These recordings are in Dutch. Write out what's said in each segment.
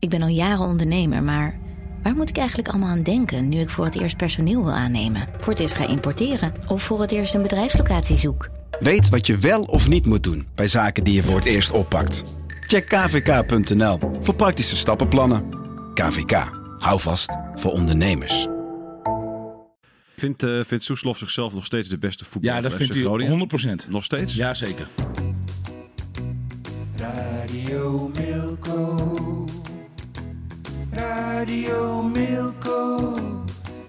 Ik ben al jaren ondernemer, maar waar moet ik eigenlijk allemaal aan denken nu ik voor het eerst personeel wil aannemen, voor het eerst ga importeren of voor het eerst een bedrijfslocatie zoek? Weet wat je wel of niet moet doen bij zaken die je voor het eerst oppakt. Check kvk.nl voor praktische stappenplannen. KVK, hou vast voor ondernemers. Vindt, uh, vindt Soeslof zichzelf nog steeds de beste voetballer Ja, dat vindt u Groningen? 100%. Nog steeds? Ja, zeker. Radio Radio Milko.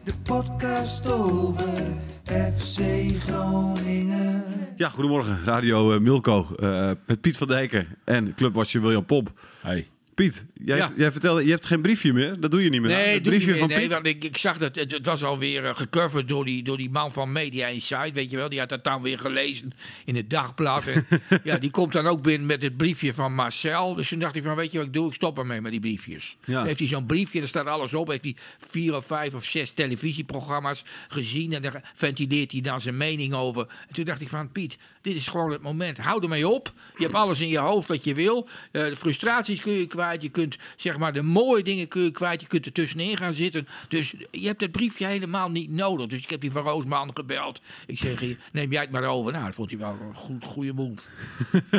De podcast over FC Groningen. Ja, goedemorgen. Radio eh, Milko eh, met Piet van Dijken en clubwatcher William Pomp. Hey. Piet, jij, Ja. jij vertelde, je hebt geen briefje meer. Dat doe je niet meer. Nee, het briefje van nee Piet. want ik, ik zag dat het, het was alweer uh, gecoverd door die, door die man van Media Insight, weet je wel. Die had dat dan weer gelezen in het dagblad. En, ja, die komt dan ook binnen met het briefje van Marcel. Dus toen dacht hij van, weet je wat ik doe? Ik stop ermee met die briefjes. Ja. Dan heeft hij zo'n briefje, daar staat alles op. Heeft hij vier of vijf of zes televisieprogramma's gezien. En daar ventileert hij dan zijn mening over. En toen dacht ik van, Piet, dit is gewoon het moment. Hou ermee op. Je hebt alles in je hoofd wat je wil. Eh, de frustraties kun je kwijt. Je kunt, zeg maar, de mooie dingen kun je kwijt. Je kunt er tussenin gaan zitten. Dus je hebt het briefje helemaal niet nodig. Dus ik heb die van Roosman gebeld. Ik zeg, neem jij het maar over. Nou, dat vond hij wel een goed, goede move.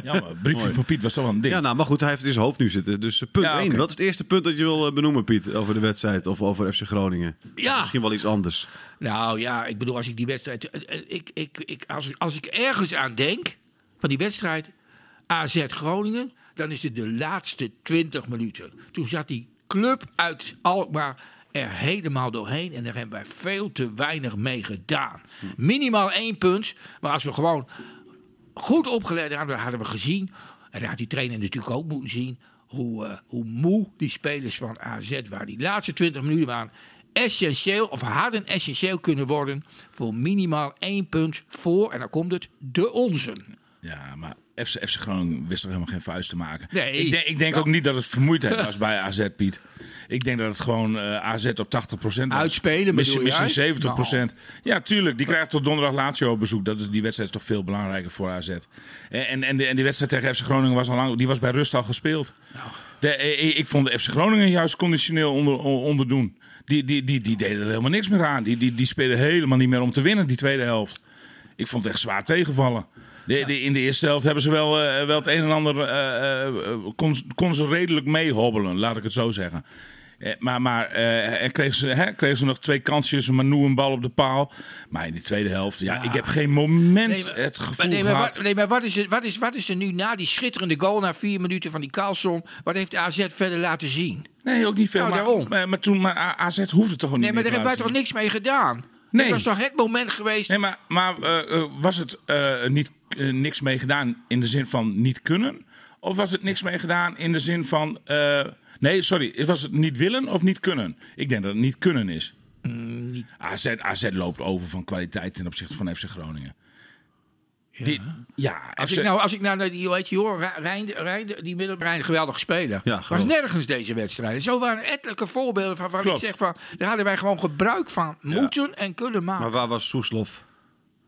Ja, maar het briefje van Piet was toch wel een ding. Ja, nou, maar goed, hij heeft het in zijn hoofd nu zitten. Dus eh, punt Ja, 1. oké. Wat is het eerste punt dat je wil eh, benoemen, Piet, over de wedstrijd of over FC Groningen? Ja. Misschien wel iets anders. Nou ja, ik bedoel, als ik die wedstrijd. eh, eh, Ik, ik, ik, als, als ik ergens aan denk van die wedstrijd AZ Groningen, dan is het de laatste 20 minuten. Toen zat die club uit Alkmaar er helemaal doorheen en daar hebben wij veel te weinig mee gedaan. Minimaal één punt, maar als we gewoon goed opgelet hadden, hadden we gezien, en dat had die trainer natuurlijk ook moeten zien, hoe, eh, hoe moe die spelers van AZ waren. Die laatste 20 minuten waren essentieel, of hadden essentieel kunnen worden, voor minimaal één punt voor, en dan komt het, de onze. Ja, maar FC, FC Groningen wist toch helemaal geen vuist te maken. Nee. Ik denk, ik denk ook niet dat het vermoeidheid was bij AZ, Piet. Ik denk dat het gewoon eh, AZ op 80% was. Uitspelen, Misschien, misschien jij? 70%. Ja, tuurlijk. Die krijgt tot donderdag Lazio op bezoek. Dat is, die wedstrijd is toch veel belangrijker voor AZ. En, en, en, de, en die wedstrijd tegen FC Groningen was al lang... Die was bij rust al gespeeld. De, eh, ik vond de FC Groningen juist conditioneel onder, onderdoen. Die, die, die, die deden er helemaal niks meer aan. Die, die, die spelen helemaal niet meer om te winnen, die tweede helft. Ik vond het echt zwaar tegenvallen. De, de, in de eerste helft hebben ze wel, eh, wel het een en ander. eh, kon, kon ze redelijk meehobbelen, laat ik het zo zeggen. Eh, maar maar eh, en kregen, ze, hè, kregen ze nog twee kansjes, Manu een bal op de paal. Maar in die tweede helft, ja, ik heb geen moment Nee, maar- het gevoel maar, nee, maar, gehad. wat, nee, maar wat, is er, wat, is, wat is er nu na die schitterende goal na vier minuten van die Carlson? Wat heeft AZ verder laten zien? Nee, ook niet veel. Nou, maar, daarom. maar, maar toen, maar AZ hoefde toch gewoon Nee, niet maar daar hebben wij toch niks mee gedaan? Nee. Dat was toch het moment geweest? Nee, maar, maar eh, was het niet, niks mee gedaan in de zin van niet kunnen? Of was het niks mee gedaan in de zin van. Nee, sorry. Was het niet willen of niet kunnen? Ik denk dat het niet kunnen is. AZ, AZ loopt over van kwaliteit ten opzichte van FC Groningen. Die, ja, Als ik, nou, als ik nou naar die, hoe heet je hoor, Rijn, Rijn, Rijn- die middelbrein geweldig speler. Ja, was nergens deze wedstrijd. Zo waren ettelijke voorbeelden van waar ik zeg van, daar hadden wij gewoon gebruik van moeten en kunnen maken. Maar waar was Soeslof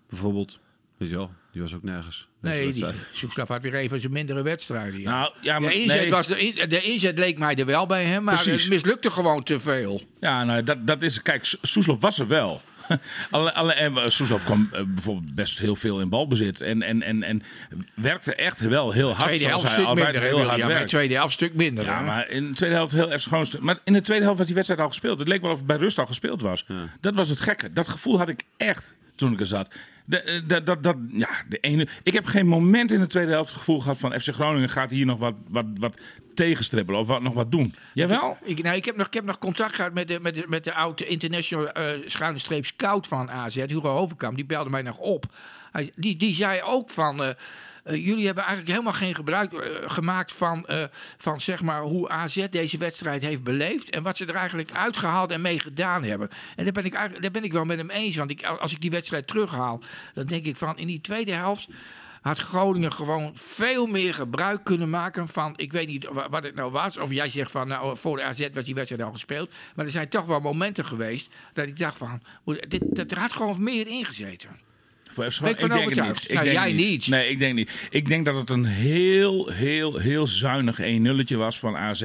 bijvoorbeeld? Weet je wel, die was ook nergens. Nee, die. Soeslof had weer een van zijn mindere wedstrijden. Ja. Nou, ja, maar de, inzet nee. was de, in- de inzet leek mij er wel bij hem, maar Precies. het mislukte gewoon te veel. Ja, nou, dat, dat is. Kijk, Soes- Soeslof was er wel. Alle, alle, en Soeslof kwam eh, bijvoorbeeld best heel veel in balbezit. En, en, en, en werkte echt wel heel hard. Tweede helft hij stuk minder, heel hard hè? werkt. Tweede helft stuk minder. Ja, hè? maar in de tweede helft heel erg gewoon. Maar in de tweede helft was die wedstrijd al gespeeld. Het leek wel of het bij rust al gespeeld was. Dat was het gekke. Dat gevoel had ik echt toen ik er zat. Eh, ja, de ene, ik heb geen moment in de tweede helft het gevoel gehad van FC Groningen gaat hier nog wat, wat, wat tegenstribbelen of wat, nog wat doen. Jawel? Ik, nou, ik, heb nog, ik heb nog contact gehad met de, met de, met de oude international eh schuine streep scout van AZ, Hugo Overkamp. Die belde mij nog op. Hij, die, die zei ook van... eh, eh, jullie hebben eigenlijk helemaal geen gebruik eh, gemaakt van, eh, van zeg maar, hoe AZ deze wedstrijd heeft beleefd. En wat ze er eigenlijk uitgehaald en mee gedaan hebben. En daar ben ik, daar ben ik wel met hem eens. Want ik, als ik die wedstrijd terughaal, dan denk ik van in die tweede helft had Groningen gewoon veel meer gebruik kunnen maken van, ik weet niet wa- wat het nou was, of jij zegt van, nou, voor de AZ was die wedstrijd al gespeeld, maar er zijn toch wel momenten geweest dat ik dacht van, dit, dat er had gewoon meer ingezeten. Voor ik van denk het niet. Ik Nou, denk jij niet. Nee, ik denk niet. Ik denk dat het een heel, heel, heel zuinig 1-nulletje was van AZ.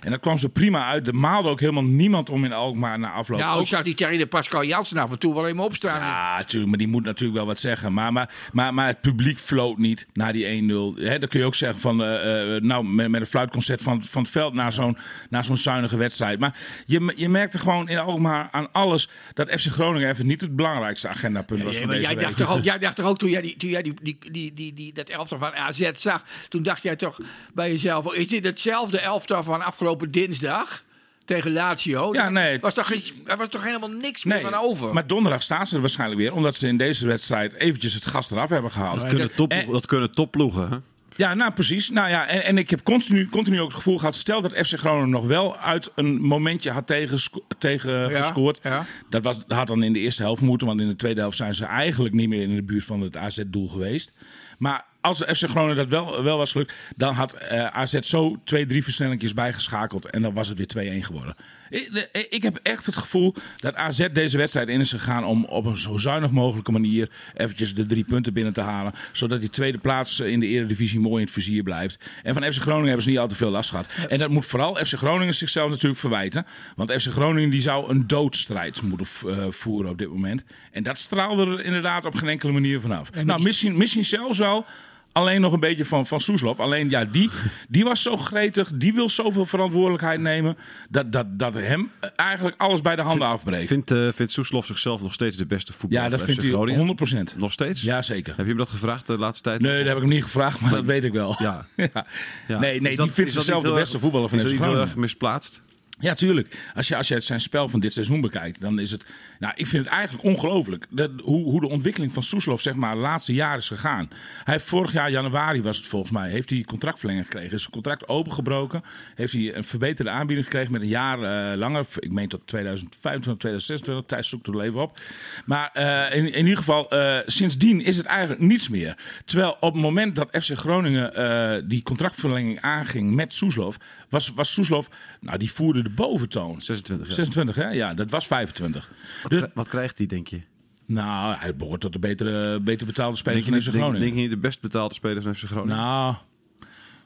En dat kwam zo prima uit. Er maalde ook helemaal niemand om in Alkmaar na afloop. Nou, Ook- ik zag die trainer Pascal Jansen af en toe wel even opstaan. Ja, natuurlijk, maar die moet natuurlijk wel wat zeggen. Maar, maar, maar, maar het publiek floot niet naar die 1-0. Hè, dan kun je ook zeggen van, eh, eh, nou, met, met een fluitconcert van, van het veld naar zo'n, naar zo'n zuinige wedstrijd. Maar je, je merkte gewoon in Alkmaar aan alles dat FC Groningen even niet het belangrijkste agendapunt was Ja, van deze jij week. dacht, toch ook, jij dacht toch ook toen jij, die, toen jij die, die, die, die, die, dat elftal van AZ zag, toen dacht jij toch bij jezelf, is dit hetzelfde elftal van afgelopen dinsdag tegen Lazio? Ja, nee. Was toch, er was toch helemaal niks meer van over? maar donderdag staan ze er waarschijnlijk weer, omdat ze in deze wedstrijd eventjes het gas eraf hebben gehaald. Dat kunnen, top, En- dat kunnen topploegen. Ja, nou precies. Nou ja, en, en ik heb continu, continu ook het gevoel gehad. Stel dat FC Groningen nog wel uit een momentje had tegen, tegen Ja, gescoord. ja. Dat was, had dan in de eerste helft moeten. Want in de tweede helft zijn ze eigenlijk niet meer in de buurt van het AZ-doel geweest. Maar als FC Groningen dat wel, wel was gelukt. Dan had eh, AZ zo twee, drie versnellingjes bijgeschakeld. En dan was het weer 2-1 geworden. Ik, ik heb echt het gevoel dat AZ deze wedstrijd in is gegaan om op een zo zuinig mogelijke manier eventjes de drie punten binnen te halen. Zodat die tweede plaats in de Eredivisie mooi in het vizier blijft. En van FC Groningen hebben ze niet al te veel last gehad. En dat moet vooral FC Groningen zichzelf natuurlijk verwijten. Want FC Groningen die zou een doodstrijd moeten eh, voeren op dit moment. En dat straalde er inderdaad op geen enkele manier vanaf. Nou, misschien, misschien zelfs wel Alleen nog een beetje van, van Soeslof. Alleen ja, die, die was zo gretig. Die wil zoveel verantwoordelijkheid nemen. Dat, dat, dat hem eigenlijk alles bij de handen afbreekt. Vindt, eh vindt Soeslof zichzelf nog steeds de beste voetballer ja, dat vindt hij Groningen? 100%. Nog steeds? Ja, zeker. Heb je hem dat gevraagd de laatste tijd? Nee, dat heb ik hem niet gevraagd, maar dat weet ik wel. Ja. Ja. Ja. Nee, nee dat- die vindt zichzelf de beste voetballer van Is dat niet heel erg misplaatst? Ja, tuurlijk. Als je, als je zijn spel van dit seizoen bekijkt, dan is het. Nou, ik vind het eigenlijk ongelooflijk. Hoe, hoe de ontwikkeling van Soeslof, zeg maar, de laatste jaar is gegaan. Hij vorig jaar, januari was het volgens mij, heeft hij contractverlenging gekregen. Is zijn contract opengebroken. Heeft hij een verbeterde aanbieding gekregen met een jaar eh, langer. Ik meen tot 2025, 2026. Thijs zoekt er wel even op. Maar eh, in, in ieder geval, eh, sindsdien is het eigenlijk niets meer. Terwijl op het moment dat FC Groningen die contractverlenging aanging met Soeslof, was, was Soeslof, nou, die voerde de boventoon. 26 jaar. 26, hè? Ja, dat was 25. Wat, Dus- wat krijgt hij, denk je? nou, hij behoort tot de betere, beter betaalde speler Denk van FC denk, Groningen. denk je niet de best betaalde speler van FC Groningen? Nou,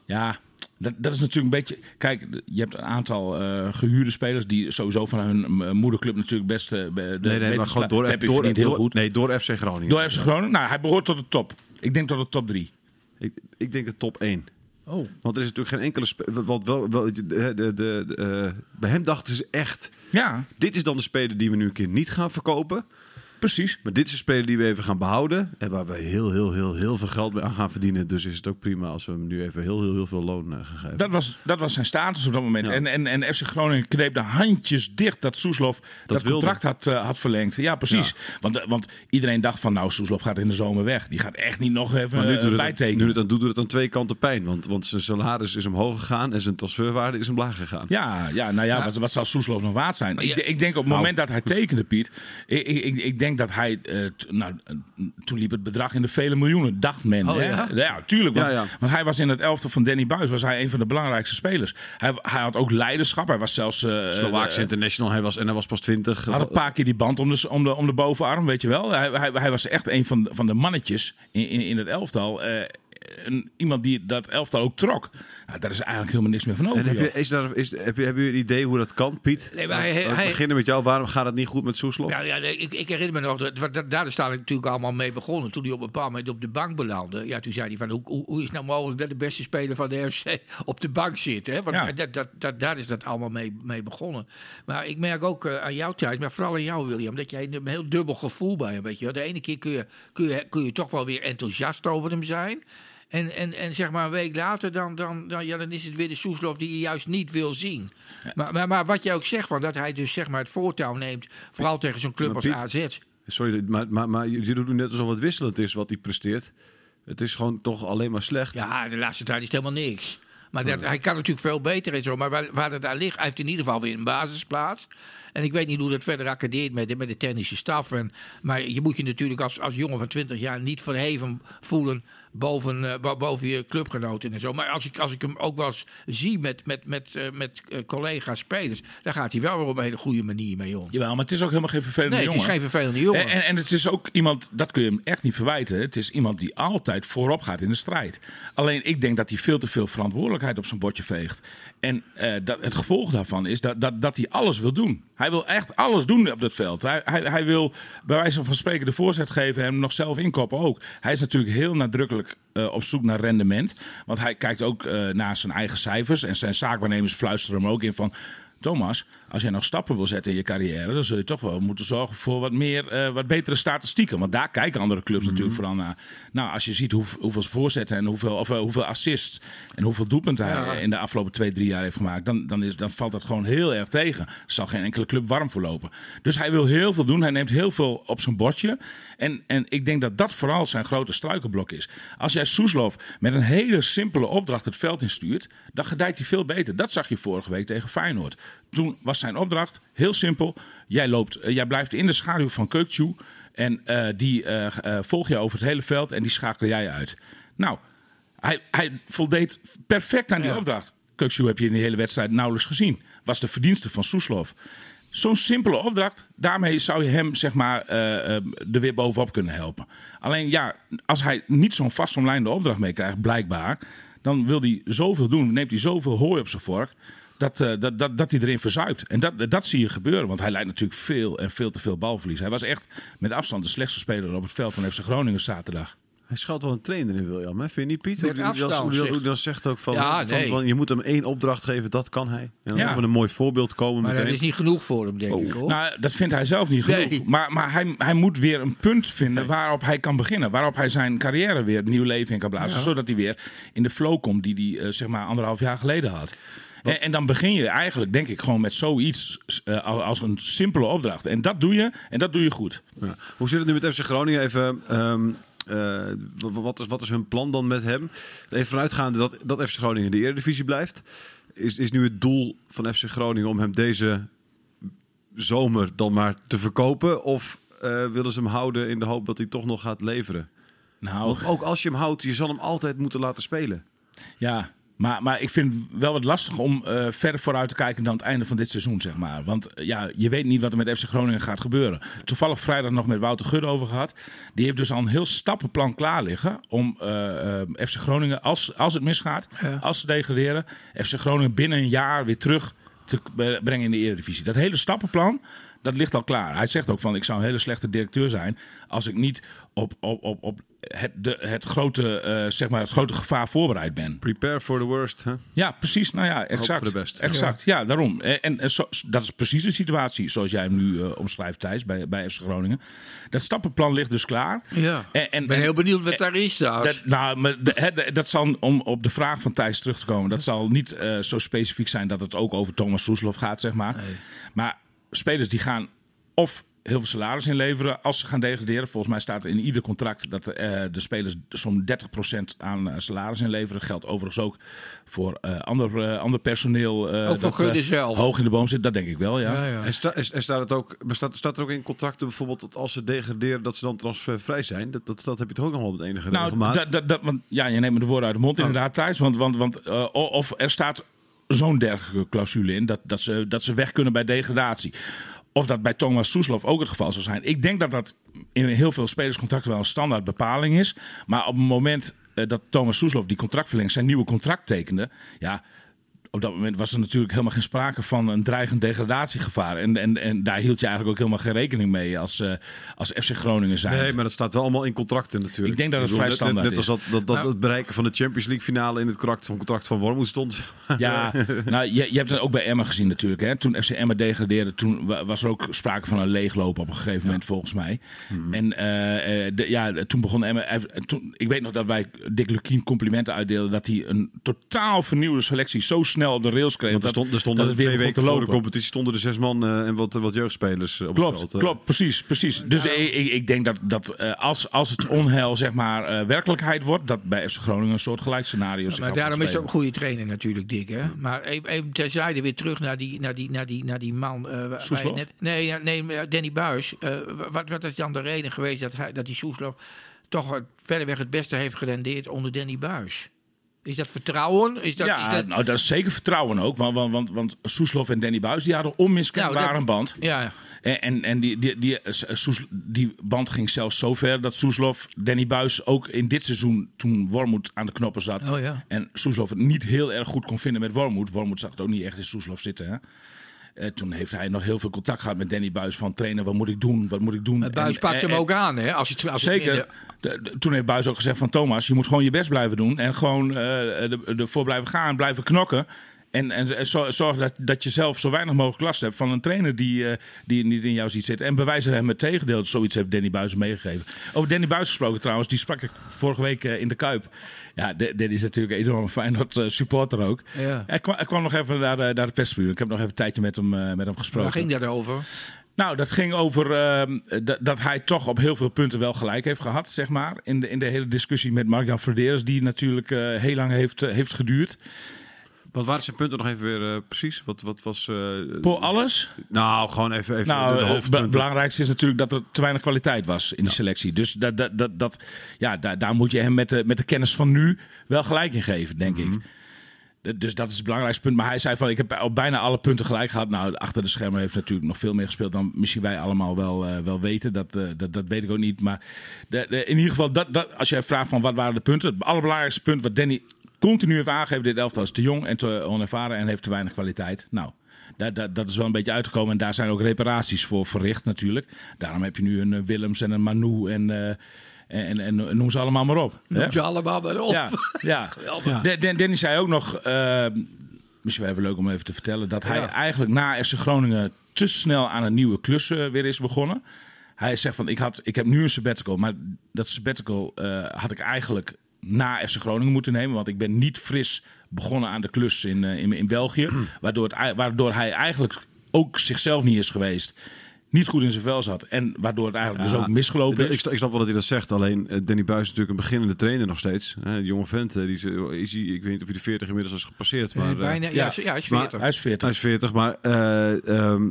ja, dat, dat is natuurlijk een beetje... Kijk, je hebt een aantal eh, gehuurde spelers die sowieso van hun moederclub natuurlijk best... eh, de nee, nee, maar gewoon door, door, verdient heel door- goed. Nee, door FC Groningen. Door FC Groningen? Nou, hij behoort tot de top. Ik denk tot de top 3. Ik, ik denk de top 1. Oh. Want er is natuurlijk geen enkele... Wat, wel, wel, de, de, de, de, eh, bij hem dachten ze echt... Ja, Dit is dan de speler die we nu een keer niet gaan verkopen. Precies. Maar dit is een speler die we even gaan behouden. En waar we heel, heel, heel, heel veel geld mee aan gaan verdienen. Dus is het ook prima als we hem nu even heel, heel, heel veel loon eh, gaan geven. Dat was, dat was zijn status op dat moment. Ja. En, en, en FC Groningen kneep de handjes dicht dat Soeslof dat, contract had, eh, had verlengd. Ja, precies. Want, eh, want iedereen dacht van, nou, Soeslof gaat in de zomer weg. Die gaat echt niet nog even maar nu doet het, bijtekenen. nu het, dan doet het aan twee kanten pijn. Want, want zijn salaris is omhoog gegaan en zijn transferwaarde is omlaag gegaan. Ja, ja, nou ja, Wat, wat zal Soeslof nog waard zijn? Ik, ik denk op het moment dat hij tekende, Piet. Ik, ik, ik- ik denk dat hij. eh, nou, eh, toen liep het bedrag in de vele miljoenen, dacht men. Oh, hè? ja? tuurlijk. Want, Ja, ja. want hij was in het elftal van Danny Buis was hij een van de belangrijkste spelers. Hij, hij had ook leiderschap. Hij was zelfs. eh, Slovaakse international, hij was, en hij was pas 20. had een paar keer die band om de, om de, om de bovenarm, weet je wel. Hij, hij, hij was echt een van, de- van de mannetjes in, in, in het elftal. Een, iemand die dat elftal ook trok. Nou, daar is eigenlijk helemaal niks meer van over. En heb je, is daar, is, heb, je, heb je een idee hoe dat kan, Piet? Nee, maar hij- Laten we hij- beginnen met jou. Waarom gaat het niet goed met Soeslof? Ja, ja nee, ik, ik herinner me nog, dat, daar staat ik natuurlijk allemaal mee begonnen. Toen hij op een bepaald moment op de bank belandde. Ja, toen zei hij van, hoe, hoe, hoe is het nou mogelijk dat de beste speler van de FC op de bank zit? Hè? Want Ja. dat, dat, dat, daar is dat allemaal mee, mee begonnen. Maar ik merk ook eh, aan jou thuis, maar vooral aan jou William, dat jij een heel dubbel gevoel bij hem, weet je. De ene keer kun je, kun, je, kun je toch wel weer enthousiast over hem zijn. En, en, en zeg maar een week later, dan, dan, dan, ja, dan is het weer de Soeslof die je juist niet wil zien. Maar, maar, maar wat jij ook zegt, van, dat hij dus zeg maar het voortouw neemt, vooral tegen zo'n club Maar als Piet, AZ. Sorry, maar, maar, maar je doet net alsof het wisselend is wat hij presteert. Het is gewoon toch alleen maar slecht. Ja, de laatste tijd is het helemaal niks. Maar dat, hij kan natuurlijk veel beter en zo. Maar waar, waar het daar ligt, hij heeft in ieder geval weer een basisplaats. En ik weet niet hoe dat verder accadeert met, de- met de technische staf. En, maar je moet je natuurlijk als, als jongen van 20 jaar niet verheven voelen boven, eh, bo- boven je clubgenoten en zo. Maar als ik, als ik hem ook wel eens zie met, met, met, eh, met eh, collega's spelers, dan gaat hij wel weer op een hele goede manier mee om. Jawel, maar het is ook helemaal geen vervelende Nee, het jongen. is geen vervelende jongen. En, en, en het is ook iemand, dat kun je hem echt niet verwijten. Het is iemand die altijd voorop gaat in de strijd. Alleen ik denk dat hij veel te veel verantwoordelijkheid op zijn bordje veegt. En eh, dat, het gevolg daarvan is dat, dat, dat hij alles wil doen. Hij wil echt alles doen op dat veld. Hij, hij, hij wil bij wijze van spreken de voorzet geven en hem nog zelf inkoppen ook. Hij is natuurlijk heel nadrukkelijk eh, op zoek naar rendement. Want hij kijkt ook eh, naar zijn eigen cijfers. En zijn zaakwaarnemers fluisteren hem ook in van... Thomas, als jij nog stappen wil zetten in je carrière, dan zul je toch wel moeten zorgen voor wat meer, eh, wat betere statistieken. Want daar kijken andere clubs natuurlijk vooral naar. Nou, als je ziet hoe, hoeveel voorzetten en hoeveel, of, eh, hoeveel assists en hoeveel doelpunten hij in de afgelopen twee, drie jaar heeft gemaakt, dan, dan, is, dan valt dat gewoon heel erg tegen. Er zal geen enkele club warm voor lopen. Dus hij wil heel veel doen. Hij neemt heel veel op zijn bordje. En, en ik denk dat dat vooral zijn grote struikelblok is. Als jij Soeslof met een hele simpele opdracht het veld instuurt, dan gedijt hij veel beter. Dat zag je vorige week tegen Feyenoord. Toen was zijn opdracht heel simpel. Jij, loopt, eh, jij blijft in de schaduw van Keukchu. En eh, die eh, volg je over het hele veld en die schakel jij uit. Nou, hij, hij voldeed perfect aan die opdracht. Keukchu heb je in de hele wedstrijd nauwelijks gezien. Was de verdienste van Soeslof. Zo'n simpele opdracht, daarmee zou je hem zeg maar, er weer bovenop kunnen helpen. Alleen ja, als hij niet zo'n vastomlijnde opdracht meekrijgt, blijkbaar, dan wil hij zoveel doen, neemt hij zoveel hooi op zijn vork, dat, eh, dat, dat, dat hij erin verzuipt. En dat, dat zie je gebeuren, want hij leidt natuurlijk veel en veel te veel balverlies. Hij was echt met afstand de slechtste speler op het veld van FC Groningen zaterdag. Hij schuilt wel een trainer in William, hè? vind je niet, Piet? Hoe dan zegt ook van, Ja, van, nee. van, je moet hem één opdracht geven, dat kan hij. En dan Ja. we een mooi voorbeeld komen maar dat meteen. is niet genoeg voor hem, denk Oh. ik. Hoor. Nou, dat vindt hij zelf niet genoeg. Nee. Maar, maar hij, hij moet weer een punt vinden waarop hij kan beginnen. Waarop hij zijn carrière weer nieuw leven in kan blazen. Zodat hij weer in de flow komt die hij eh, zeg maar anderhalf jaar geleden had. En, en dan begin je eigenlijk, denk ik, gewoon met zoiets eh, als een simpele opdracht. En dat doe je, en dat doe je goed. Ja. Hoe zit het nu met FC Groningen? Even, ehm, eh, wat, is, wat is hun plan dan met hem? Even vanuitgaande dat, dat FC Groningen in de Eredivisie blijft. Is, is nu het doel van FC Groningen om hem deze zomer dan maar te verkopen? Of eh, willen ze hem houden in de hoop dat hij toch nog gaat leveren? Nou, Want ook als je hem houdt, je zal hem altijd moeten laten spelen. Ja, maar, maar ik vind het wel wat lastig om eh, verder vooruit te kijken dan het einde van dit seizoen, zeg maar. Want eh, ja, je weet niet wat er met FC Groningen gaat gebeuren. Toevallig vrijdag nog met Wouter Gudde over gehad. Die heeft dus al een heel stappenplan klaar liggen om eh, FC Groningen, als, als het misgaat, als ze degraderen, FC Groningen binnen een jaar weer terug te brengen in de Eredivisie. Dat hele stappenplan, dat ligt al klaar. Hij zegt ook van, ik zou een hele slechte directeur zijn als ik niet op, op, op, op het, de, het, grote, eh, zeg maar het grote gevaar voorbereid ben. Prepare for the worst. Hè? Ja, precies. Nou ja, exact. voor de beste. Exact. Ja, daarom. En, en, en zo- dat is precies de situatie zoals jij hem nu eh, omschrijft, Thijs, bij, bij FC Groningen. Dat stappenplan ligt dus klaar. Ja. En, en, Ik ben en- heel benieuwd wat daar is daar. dat, nou, maar de- hè, de- dat zal, om op de vraag van Thijs terug te komen, dat zal niet eh, zo specifiek zijn dat het ook over Thomas Soeslof gaat, zeg maar. Maar spelers die gaan of heel veel salaris inleveren als ze gaan degraderen. Volgens mij staat er in ieder contract dat eh, de spelers zo'n 30% aan eh, salaris inleveren. Geldt overigens ook voor eh, ander, eh, ander personeel. eh, Ook voor Gudde zelf. Hoog in de boom zit, dat denk ik wel, ja. ja, ja. En, sta, en, en staat, het ook, maar staat, staat er ook in contracten bijvoorbeeld dat als ze degraderen dat ze dan transfervrij zijn? Dat, dat, dat heb je toch ook nog wel met enige Nou, regelmaat? dat, dat, dat, want, ja, je neemt me de woorden uit de mond inderdaad, Thijs. Want, want, want, of er staat zo'n dergelijke clausule in dat, dat, ze, dat ze weg kunnen bij degradatie. Of dat bij Thomas Soeslof ook het geval zou zijn. Ik denk dat dat in heel veel spelerscontracten wel een standaard bepaling is. Maar op het moment eh, dat Thomas Soeslof die contractverlenging, zijn nieuwe contract tekende... Ja, op dat moment was er natuurlijk helemaal geen sprake van een dreigend degradatiegevaar. En, en, en daar hield je eigenlijk ook helemaal geen rekening mee als, eh, als FC Groningen zijn. Nee, maar dat staat wel allemaal in contracten natuurlijk. Ik denk dat het bedoel, vrij net- net- standaard Net als dat, dat, dat het bereiken van de Champions League finale in het contract van, contract van Wormoed stond. Ja, nou, je, je hebt het ook bij Emma gezien natuurlijk. Hè? Toen FC Emma degradeerde, toen wa- was er ook sprake van een leegloop op een gegeven moment volgens mij. En eh, eh, de- ja, toen begon Emma... Toen, ik weet nog dat wij Dick Lukien complimenten uitdeelden... dat hij een totaal vernieuwde selectie zo snel op de rails kreeg. Want er, dat, stond, er stonden dat twee weken voor de competitie stonden er zes man eh, en wat, wat jeugdspelers op het Klopt, veld. eh. klopt, precies, precies. Dus ik, ik, ik denk dat, dat eh, als, als het onheil zeg maar eh, werkelijkheid wordt, dat bij FC Groningen een soort gelijk scenario zich Maar daarom is het ook een goede trainer natuurlijk, Dick. Hè? Maar even, even terzijde weer terug naar die, naar die, naar die, naar die man. eh, net, nee, nee, Danny Buis. eh, wat, wat is dan de reden geweest dat, hij, dat die Soeslof toch het- verreweg het beste heeft gerendeerd onder Danny Buis. Is dat vertrouwen? Is dat, ja, is dat, nou, dat is zeker vertrouwen ook. Want, want, want, want Soeslof en Danny Buis die hadden onmiskenbaar Nou, dat- een band. ja, En, en, en die, die, die, eh, Soes- die band ging zelfs zo ver dat Soeslof Danny Buis ook in dit seizoen, toen Wormoed aan de knoppen zat. Oh ja. En Soeslof het niet heel erg goed kon vinden met Wormoed. Wormoed zag het ook niet echt in Soeslof zitten. Hè? Eh, toen heeft hij nog heel veel contact gehad met Danny Buis van trainer. Wat moet ik doen? Wat moet ik doen? Buis En- pakt en- hem ook aan, hè? Als het, als Zeker. minder- De- de- toen heeft Buis ook gezegd van Thomas, je moet gewoon je best blijven doen. En gewoon eh, er- ervoor blijven gaan, blijven knokken. En, en, en zo- zorg dat, dat je zelf zo weinig mogelijk last hebt van een trainer die, eh, die niet in jou ziet zitten. En bewijzen hem het tegendeel. Zoiets heeft Danny Buis meegegeven. Over Danny Buis gesproken trouwens, die sprak ik vorige week eh, in de Kuip. Ja, D- Danny is natuurlijk een enorm Feyenoord eh, supporter ook. Ja. Hij, kwam, hij kwam nog even naar, de- naar de persbuur. Ik heb nog even een tijdje met hem, met hem gesproken. Waar ging dat over? Nou, dat ging over ehm, dat, dat hij toch op heel veel punten wel gelijk heeft gehad, zeg maar. In de, in de hele discussie met Mark-Jan Verderes, die natuurlijk heel lang heeft, heeft geduurd. Wat waren zijn punten nog even weer eh, precies? Wat, wat was... eh, Voor alles. nou, gewoon even, even Nou, de, eh, het hoofdpunten. belangrijkste is natuurlijk dat er te weinig kwaliteit was in de selectie. Dus dat, dat, dat, dat, ja, daar, daar moet je hem met de, met de kennis van nu wel gelijk in geven, denk Mhm. ik. D- Dus dat is het belangrijkste punt. Maar hij zei van, ik heb op bijna alle punten gelijk gehad. Nou, achter de schermen heeft natuurlijk nog veel meer gespeeld dan misschien wij allemaal wel, wel weten. Dat, dat, dat weet ik ook niet. Maar de, de- in ieder geval, dat, dat, als jij vraagt van wat waren de punten. Het allerbelangrijkste punt wat Danny continu heeft aangegeven. Dit elftal is te jong en te onervaren en heeft te weinig kwaliteit. Nou, dat, dat, dat is wel een beetje uitgekomen. En daar zijn ook reparaties voor verricht natuurlijk. Daarom heb je nu een eh, Willems en een Manu en, eh, en, en, en noem ze allemaal maar op. Noem ze allemaal maar op. Ja, ja. De- Den- Danny zei ook nog, eh, misschien wel even leuk om even te vertellen, dat hij Ja. eigenlijk na FC Groningen te snel aan een nieuwe klus weer is begonnen. Hij zegt van, ik, had, ik heb nu een sabbatical, maar dat sabbatical had ik eigenlijk na FC Groningen moeten nemen, want ik ben niet fris begonnen aan de klus in, eh, in, in België, waardoor, het, waardoor hij eigenlijk ook zichzelf niet is geweest. Niet goed in zijn vel zat. En waardoor het eigenlijk dus ook misgelopen Ik, is. sta- ik snap wel dat hij dat zegt. Alleen eh, Danny Buis is natuurlijk een beginnende trainer nog steeds. Hè, een jonge vent. eh, Die is, is hij, ik weet niet of hij de 40 inmiddels is gepasseerd. Maar, bijna, ja, ja. ja, hij is maar- 40. Hij is 40. Hij is 40, maar eh, ehm,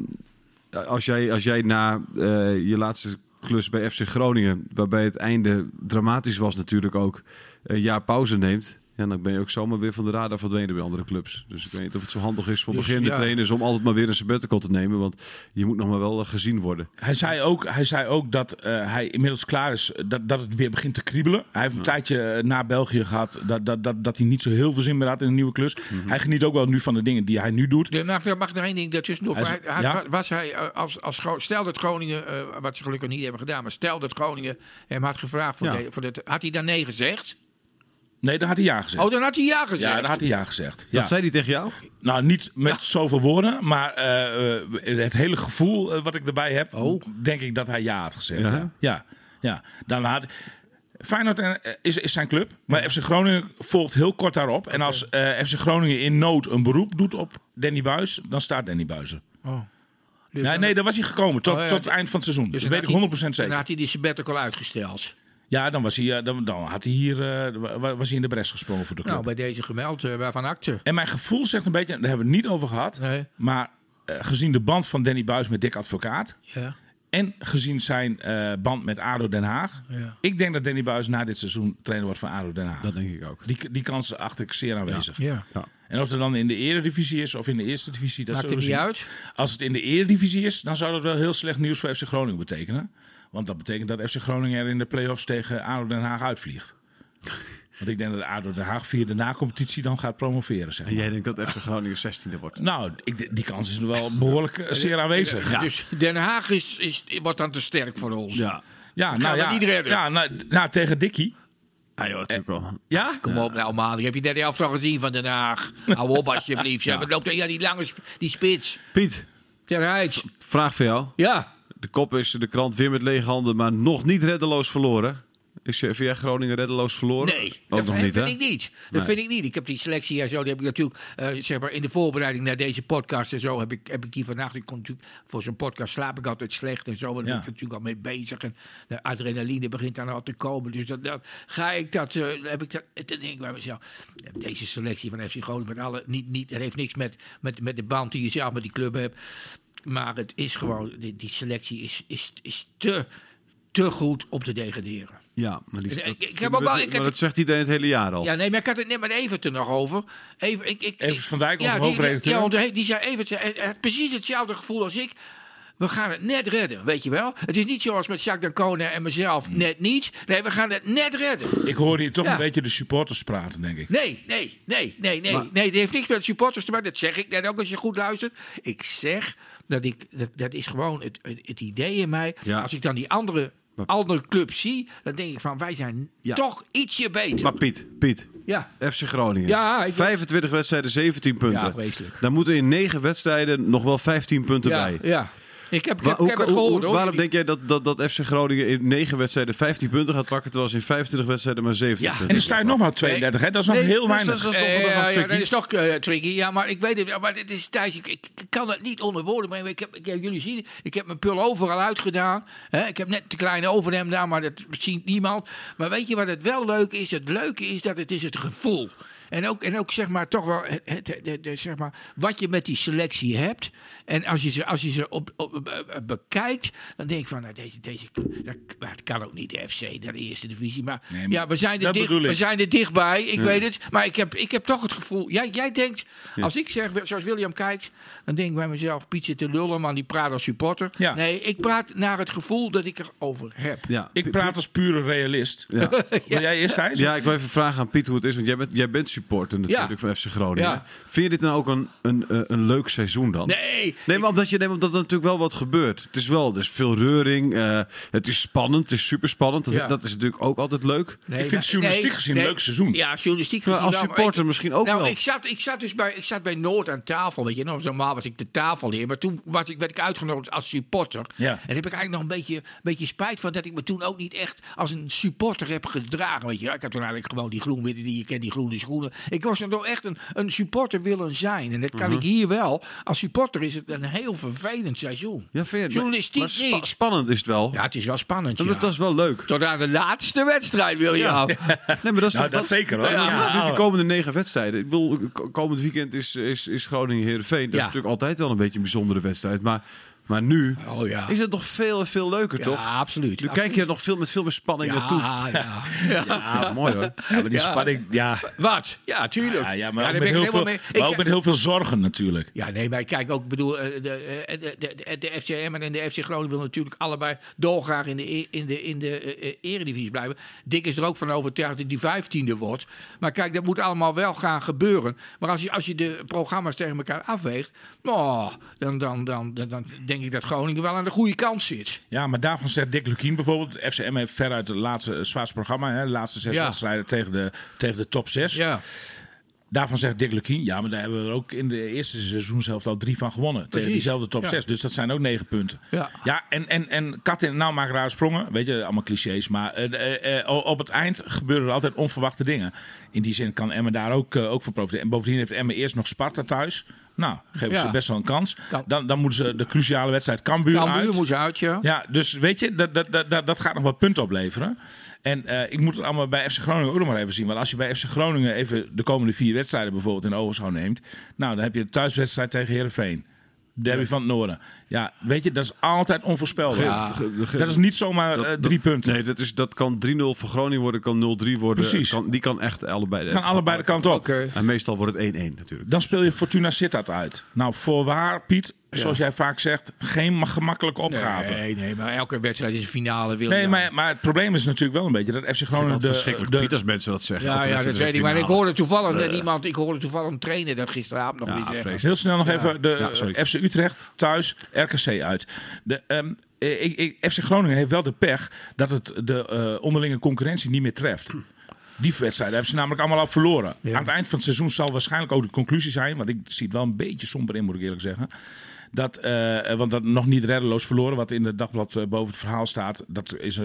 als, jij, als jij na eh, je laatste klus bij FC Groningen, waarbij het einde dramatisch was natuurlijk ook, een jaar pauze neemt, ja, dan ben je ook zomaar weer van de radar verdwenen bij andere clubs. Dus ik weet niet of het zo handig is voor Dus, beginnende ja. trainers om altijd maar weer een sabbatical te nemen, want je moet nog maar wel eh, gezien worden. Hij zei ook, hij zei ook dat eh, hij inmiddels klaar is, dat, dat het weer begint te kriebelen. Hij heeft een tijdje eh, na België gehad dat, dat, dat, dat hij niet zo heel veel zin meer had in een nieuwe klus. Hij geniet ook wel nu van de dingen die hij nu doet. Er mag, er mag nog één ding. Hij is- Hij, hij- ja? Was hij, eh, als, als, stel dat Groningen, eh, wat ze gelukkig niet hebben gedaan, maar stel dat Groningen hem had gevraagd voor, Ja. de, voor dat, had hij dan nee gezegd? Nee, dan had hij ja gezegd. Oh, dan had hij ja gezegd. ja, dan had hij ja gezegd. Ja. Dat zei hij tegen jou? Nou, niet met zoveel woorden, maar eh, eh, het hele gevoel eh, wat ik erbij heb, Oh. denk ik dat hij ja had gezegd. Ja? Ja, ja. Dan had, Feyenoord is, is zijn club, maar FC Groningen volgt heel kort daarop. En als eh, FC Groningen in nood een beroep doet op Danny Buis, dan staat Danny Buis er. Oh. Dus Nee, dan- nee, daar was hij gekomen. Tot, Oh, tot het eind van het seizoen. dus dat weet ik had 100% hij- zeker. Dan had hij die sabbatical uitgesteld. Ja, dan was hij, eh, dan, dan had hij hier eh, wa- was hij in de bres gesprongen voor de club. Nou, bij deze gemeld, eh, waarvan akte. En mijn gevoel zegt een beetje, daar hebben we het niet over gehad. Nee. Maar eh, gezien de band van Danny Buis met Dick Advocaat. Ja. En gezien zijn eh, band met ADO Den Haag. Ja. Ik denk dat Danny Buis na dit seizoen trainer wordt van ADO Den Haag. Dat denk ik ook. Die, die kans acht ik zeer aanwezig. Ja. En of het dan in de eredivisie is of in de eerste divisie, dat Maakt zullen het we niet zien. uit? Als het in de eredivisie is, dan zou dat wel heel slecht nieuws voor FC Groningen betekenen. Want dat betekent dat FC Groningen er in de play-offs tegen ADO Den Haag uitvliegt. Want ik denk dat ADO Den Haag via de na-competitie dan gaat promoveren. Zeg En jij denkt dat FC Groningen 16e wordt? Nou, ik, die kans is wel behoorlijk eh, zeer aanwezig. Dus Den Haag is, is, wordt dan te sterk voor ons. Ja. Ja, nou ja, ja nou, nou, tegen Dikkie. Ah, joh, natuurlijk wel. Ja? Kom op nou man, heb je net de helft al gezien van Den Haag? Hou op alsjeblieft. Ja. Wat loopt? Ja, die lange sp- die spits. Piet, Teruit. vraag voor jou. Ja. De kop is de krant weer met lege handen, maar nog niet reddeloos verloren. Is je VF Groningen reddeloos verloren? Nee, Ook dat nog vind hè? ik niet. Dat Nee. vind ik niet. Ik heb die selectie en zo, die heb ik natuurlijk, eh, zeg maar, in de voorbereiding naar deze podcast en zo, heb ik, heb ik die vannacht. Ik kon natuurlijk, voor zo'n podcast slaap ik altijd slecht en zo. En daar Ja. ben ik natuurlijk al mee bezig. En de adrenaline begint dan al te komen. Dus dat, dat, ga ik dat, eh, heb ik dat, dan denk ik bij mezelf, deze selectie van FC Groningen, met alle, niet, niet, het heeft niks met, met, met de band die je zelf met die club hebt. Maar het is gewoon, die, die selectie is, is, is te, te goed om te degraderen. Ja, maar, die, Ik- dat, ik heb ook wel- ik maar dat zegt iedereen het hele jaar al. Ja, nee, maar ik had het net met Evert er nog over. Even, ik, ik, Evert van Dijk, onze ja, die- hoofdredacteur. Ja, hij- die zei Evert hij had precies hetzelfde gevoel als ik. We gaan het net redden, weet je wel. Het is niet zoals met Jacques Dancona en mezelf, net niet. Nee, we gaan het net redden. Ik hoor hier toch Ja. een beetje de supporters praten, denk ik. Nee, nee, nee, nee, nee. nee, het heeft niks met supporters te maken. Dat zeg ik net ook als je goed luistert. Ik zeg dat ik, dat, dat is gewoon het, het, het idee in mij. Ja. Als ik dan die andere, andere clubs zie, dan denk ik van wij zijn Ja. toch ietsje beter. Maar Piet, Piet. ja. FC Groningen. Ja, ik- 25 wedstrijden, 17 punten. Ja, vreselijk. Dan moeten in 9 wedstrijden nog wel 15 punten ja, bij. ja. Ik heb, ik Wa- heb, hoe- ik heb het hoe- gehoord hoe- hoor. waarom denk jij dat, dat, dat FC Groningen in 9 wedstrijden 15 punten gaat pakken, terwijl ze in 25 wedstrijden maar 17 Ja, punten En er staat nog maar 32, hè? Dat is nog Nee, heel dat is- weinig. dat is nog- Eh, dat is nog ja, ja, tricky. dat is toch eh, tricky. Ja, maar ik weet het. Maar het is Thijs, ik, ik kan het niet onder woorden brengen. Ik heb, ik jullie zien, ik heb mijn pul overal uitgedaan. Hè? Ik heb net de kleine overhemd daar, maar dat ziet niemand. Maar weet je wat het wel leuk is? Het leuke is dat het is het gevoel. En ook, en ook zeg maar toch wel het, het, het- het- zeg maar, wat je met die selectie hebt. En als je ze, als je ze op, op, eh, bekijkt, dan denk ik van, nou, deze, deze, dat, maar het kan ook niet de FC naar de eerste divisie. Maar, Nee, maar ja, we zijn, er dicht, we zijn er dichtbij, ik weet het. Maar ik heb, ik heb toch het gevoel, jij, jij denkt, als ik zeg, zoals William kijkt, dan denk ik bij mezelf, Piet zit te lullen, man, die praat als supporter. Ja. Nee, ik praat naar het gevoel dat ik erover heb. Ja, Ik praat als pure realist. Ja. Wil jij eerst, Thijs? Ja, ik wil even vragen aan Piet hoe het is, want jij bent, jij bent supporter natuurlijk Ja. van FC Groningen. Ja. Vind je dit nou ook een, een, eh, een leuk seizoen dan? Nee, Nee, maar omdat, je, nee, omdat er natuurlijk wel wat gebeurt. Het is wel, er is veel reuring. eh, het is spannend, het is super spannend. Dat, Ja. dat is natuurlijk ook altijd leuk. Nee, Ik vind maar- journalistiek gezien een leuk seizoen. Ja, journalistiek Maar gezien als wel, maar supporter ik- misschien ook nou, wel. Ik zat, ik, zat dus bij, ik zat bij Noord aan tafel, weet je. Nou, normaal was ik de tafelheer, maar toen was ik, werd ik uitgenodigd als supporter. Ja. En daar heb ik eigenlijk nog een beetje, beetje spijt van dat ik me toen ook niet echt als een supporter heb gedragen. Weet je. Ik heb toen eigenlijk gewoon die groen-witte, die je kent, die groene schoenen. Ik was dan toch echt een, een supporter willen zijn. En dat kan Mhm. ik hier wel. Als supporter is het een heel vervelend seizoen. Ja, vind je? Journalistiek maar spa- niet. spannend is het wel. Ja, het is wel spannend, dat, ja. dat is wel leuk. Tot aan de laatste wedstrijd, wil je Ja. ja. Nee, maar dat is Nou, toch- dat zeker hoor. Ja, de komende negen wedstrijden. Ik bedoel, komend weekend is, is, is Groningen-Herenveen. Dat Ja. is natuurlijk altijd wel een beetje een bijzondere wedstrijd. Maar, maar nu Oh, ja. is het nog veel veel leuker, Ja, toch? absoluut. Nu kijk je er nog veel, met veel meer spanning naartoe. Ja, ja. ja. Ja, mooi hoor. Ja, maar die Ja. spanning, ja. Wat? Ja, tuurlijk. Ja, ja, maar ook, met heel veel, mee. maar Ik- ook met heel veel zorgen natuurlijk. Ja, nee, maar kijk ook, ik bedoel, eh, de, eh, de, de, de, de FCM en de FC Groningen willen natuurlijk allebei dolgraag in de, e- in de, in de eh, eredivisie blijven. Dick is er ook van overtuigd dat die vijftiende wordt. Maar kijk, dat moet allemaal wel gaan gebeuren. Maar als je, als je de programma's tegen elkaar afweegt, nou, dan, dan, dan, dan, dan denk ik dat Groningen wel aan de goede kant zit. Ja, maar daarvan zegt Dick Lukien bijvoorbeeld. FCM heeft veruit het laatste zwaarste programma. Hè, de laatste zes Ja. wedstrijden tegen de, tegen de top zes. Ja, Daarvan zegt Dick Lukien. Ja, maar daar hebben we er ook in de eerste seizoenshelft al drie van gewonnen. Tegen diezelfde top Ja. zes. Dus dat zijn ook negen punten. Ja. ja en, en, en kat in nauw maken rare sprongen. Weet je, allemaal clichés. Maar eh, eh, eh, op het eind gebeuren er altijd onverwachte dingen. In die zin kan Emmen daar ook, eh, ook van profiteren. En bovendien heeft Emmen eerst nog Sparta thuis. Nou, geven ze best wel een kans. Kan- Dan, dan moeten ze de cruciale wedstrijd Cambuur uit. Cambuur moet uit, ja. Ja, dus weet je, dat, dat, dat, dat, dat gaat nog wat punten opleveren. En eh, ik moet het allemaal bij FC Groningen ook nog maar even zien. Want als je bij FC Groningen even de komende vier wedstrijden bijvoorbeeld in ogenschouw neemt. Nou, dan heb je de thuiswedstrijd tegen Herenveen. Derby van het Noorden. Ja, weet je, dat is altijd onvoorspelbaar. Ja. Dat is niet zomaar dat- eh, dat- drie punten. Nee, dat, is, dat kan 3-0 voor Groningen worden, kan 0-3 worden. Precies. Kan, die kan echt allebei. kan allebei de kant op. En meestal wordt het 1-1 natuurlijk. Dan speel je Fortuna Sittard uit. Nou, voorwaar, Piet, zoals jij vaak zegt, geen ma- gemakkelijke opgave. Nee, nee, maar elke wedstrijd is een finale. Wil Nee, maar, maar het probleem is natuurlijk wel een beetje dat FC Groningen Dat de, verschrikkelijk de, Piet als mensen dat zeggen. Ja, ja, dat weet ik. Maar ik hoorde toevallig iemand, ik hoorde toevallig een trainer dat gisteravond nog Ja, weer zeggen. Heel snel nog even de eh, FC Utrecht thuis, RKC uit. De, ehm, eh, ik, ik, FC Groningen heeft wel de pech dat het de eh, onderlinge concurrentie niet meer treft. Die wedstrijden hebben ze namelijk allemaal al verloren. Aan het eind van het seizoen zal waarschijnlijk ook de conclusie zijn, want ik zie het wel een beetje somber in, moet ik eerlijk zeggen. Dat, eh, want dat nog niet reddeloos verloren, wat in het dagblad boven het verhaal staat, dat, is,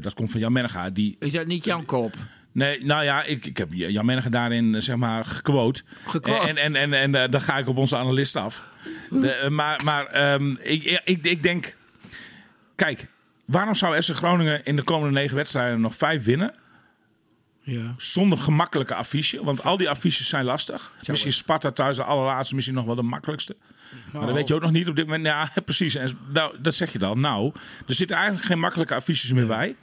dat komt van Jan Menega. Die, Is dat niet Jan Koop? Nee, nou ja, ik, ik heb Jan Menege daarin eh, zeg maar gequote. Gequote. En, en, en, en eh, dan ga ik op onze analist af. De, eh, maar maar ehm, ik, ik, ik denk... Kijk, waarom zou FC Groningen in de komende negen wedstrijden nog vijf winnen? Ja. Zonder gemakkelijke affiche. Want al die affiches zijn lastig. Misschien Sparta thuis de allerlaatste, misschien nog wel de makkelijkste. Maar dat weet je ook nog niet op dit moment. Ja, precies. En nou, dat zeg je dan. Nou, er zitten eigenlijk geen makkelijke affiches meer bij.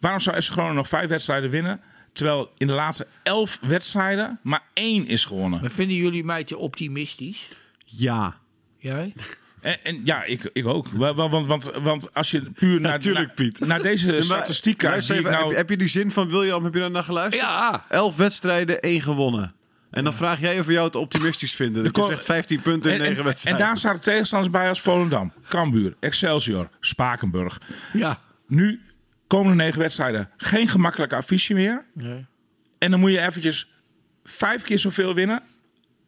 Waarom zou FC Groningen nog vijf wedstrijden winnen? Terwijl in de laatste elf wedstrijden maar één is gewonnen. Maar vinden jullie mij te optimistisch? Ja. Jij? En, en ja, ik, ik ook. Wa- wa- Want, want, want als je puur naar, Natuurlijk, Piet. naar deze statistiek kijkt... nou- heb, heb je die zin van William, heb je daar naar geluisterd? Ja. Elf wedstrijden, één gewonnen. En dan vraag jij of we jou het optimistisch vinden. Dat je zegt 15 punten in en, 9 en, en wedstrijden. daar staan de tegenstanders bij als Volendam, Cambuur, Excelsior, Spakenburg. Ja. Nu, komende negen wedstrijden, geen gemakkelijk affiche meer. Nee. En dan moet je eventjes vijf keer zoveel winnen...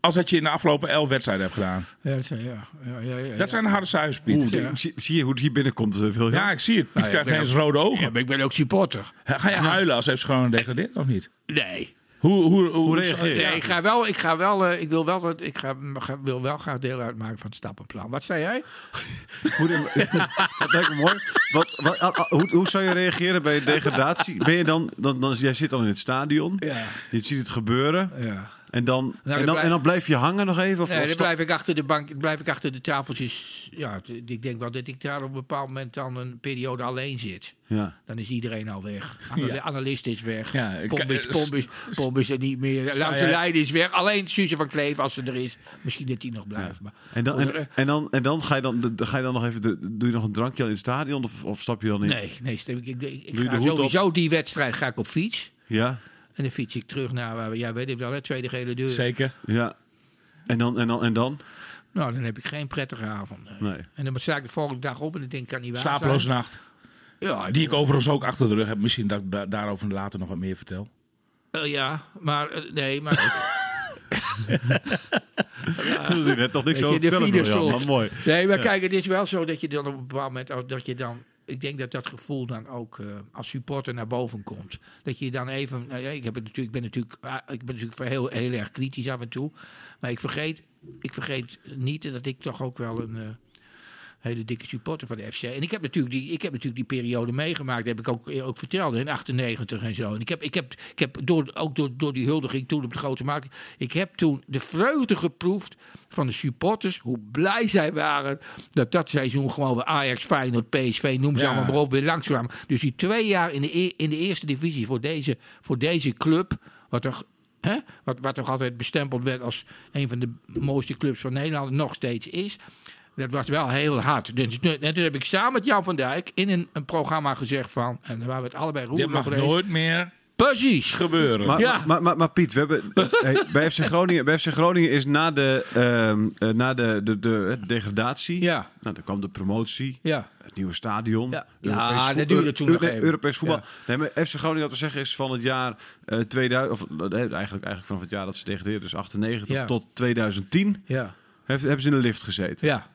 als dat je in de afgelopen elf wedstrijden hebt gedaan. Ja, dat zijn- ja, ja, ja, ja, Dat zijn de harde cijfers, Piet. Oeh, ja. zie, zie je hoe het hier binnenkomt, eh, William? ik zie het. Piet Nou, ja, krijgt ook- rode ogen. Ja, maar ik ben ook supporter. Ga je huilen als FC Groningen degradeert of niet? Nee. Hoe, hoe, hoe, reageer je? Nee, ik ga wel, ik ga wel, eh, ik wil wel, ik ga, ga- wil wel graag deel uitmaken van het stappenplan. Wat zei jij? Dat lijkt me mooi. Wat, wat, ah, ah, hoe, hoe zou je reageren bij degradatie? Ben je dan, dan, dan, jij zit dan in het stadion. Ja. Je ziet het gebeuren. Ja. En dan, dan en, dan, blijf- en dan blijf je hangen nog even? Of, Nee, dan blijf ik achter de bank, blijf ik achter de tafeltjes. Ja, ik denk wel dat ik daar op een bepaald moment dan een periode alleen zit. Ja. Dan is iedereen al weg. Ana- Ja. De analist is weg. Ja, ik- Pom is, eh, Pom is, Pom is er niet meer. Langs lijn is weg. Alleen Suze van Kleef, als ze er is. Misschien dat die nog blijft. Maar En dan, en, dan, en dan ga je dan, ga je dan nog even, de, doe je nog een drankje in het stadion of, of stap je dan in? nee, nee, ik, ik, ga op? sowieso die wedstrijd ga ik op fiets. Ja, En dan fiets ik terug naar waar we, ja, weet ik wel, hè, tweede gele deur. Zeker. ja. En dan, en dan, en dan? Nou, dan heb ik geen prettige avond. nee. Nee. En dan sta ik de volgende dag op en dan denk ik, kan niet waar Slapeloze zijn. nacht. Ja, Die ik overigens ook achter de rug heb. Misschien dat ik da- daarover later nog wat meer vertel. Eh, ja, maar eh, nee, maar doe je net toch niks over de vertellen, soms. maar mooi. nee, maar kijk, het is wel zo dat je dan op een bepaald moment dat je dan. Ik denk dat dat gevoel dan ook eh, als supporter naar boven komt. Dat je dan even. Nou ja, ik, heb het natuurlijk, ik ben natuurlijk, ah, ik ben natuurlijk heel, heel erg kritisch af en toe. Maar ik vergeet, ik vergeet niet dat ik toch ook wel een. Eh, hele dikke supporter van de FC. En ik heb natuurlijk die, ik heb natuurlijk die periode meegemaakt. Dat heb ik ook, ook verteld in 98 en zo. En ik heb, ik heb, ik heb door, ook door, door die huldiging toen op de grote markt. Ik heb toen de vreugde geproefd van de supporters. Hoe blij zij waren dat dat seizoen gewoon weer Ajax, Feyenoord, PSV, noem ze Ja. allemaal maar op, weer langskwamen. Dus die twee jaar in de, e- in de eerste divisie voor deze, voor deze club. Wat toch, hè, wat, wat toch altijd bestempeld werd als een van de mooiste clubs van Nederland. Nog steeds is. Dat was wel heel hard. Dus, en toen heb ik samen met Jan van Dijk in een, een programma gezegd van... En waar we het allebei Dit roeren mag eens. nooit meer Precies. gebeuren. Maar, Ja. maar, maar, maar Piet, we hebben, eh, hey, bij, FC Groningen, bij FC Groningen is na de, ehm, eh, na de, de, de, degradatie, Ja. nou, dan kwam de promotie, Ja. het nieuwe stadion, Ja. Europees Ja, voet- dat duurde toen Eu- nog nee, even. Europees voetbal. Ja. Nee, maar FC Groningen, wat te zeggen is van het jaar eh 2000, of eigenlijk, eigenlijk vanaf het jaar dat ze degradeerden, dus 98 Ja. tot 2010, Ja. heeft, hebben ze in de lift gezeten. Ja.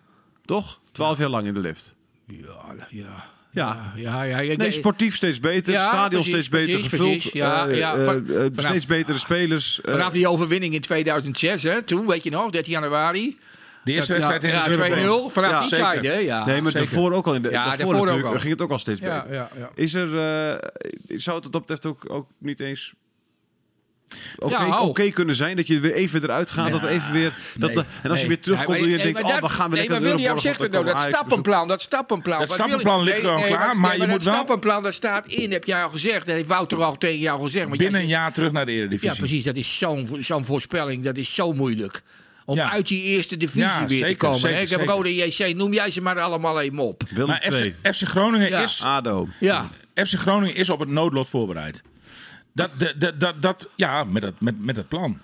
Toch? Twaalf jaar lang in de lift. Ja. Ja. Ja. Ja. ja, ik- Nee, sportief steeds beter, Ja, stadion precies, steeds beter precies, gevuld, precies. Ja, eh, ja, eh, van- eh, vanaf- steeds betere spelers. eh, Vanaf die overwinning in 2006, hè, toen, weet je nog, 13 januari. de eerste Ja, wedstrijd in ja, de Europees. 2-0, vanaf Ja, die zeker. tijd, hè? Ja, nee, maar zeker. daarvoor ook al. In de, Ja, daarvoor, daarvoor ook natuurlijk al. ging het ook al steeds beter. ja, ja. Is er, eh, zou het dat betreft ook, ook niet eens oké Ja, oh. oké kunnen zijn dat je er weer even eruit gaat, dat even weer dat Nee. de- en als je Nee. weer terugkomt Nee, en je denkt, nee, maar oh, we dat- gaan weer nee, lekker maar William zegt het nou, dan dat Ajax stappenplan, dat stappenplan. Dat stappenplan ligt gewoon klaar, maar je dat moet wel- stappenplan, dat staat in, heb jij al gezegd. Dat heeft Wouter al tegen jou gezegd. maar Binnen een jaar terug naar de Eredivisie. Ja, precies. Dat is zo'n zo'n voorspelling. Dat is zo moeilijk. Om Ja. uit die eerste divisie Ja, weer te komen. zeker? Ik heb. Rode JC, noem jij ze maar allemaal even op. Willem Maar FC, FC Groningen Ja. is ADO. Ja, FC Groningen is op het noodlot voorbereid. Dat, de, dat, dat, ja, met het, met, met het plan.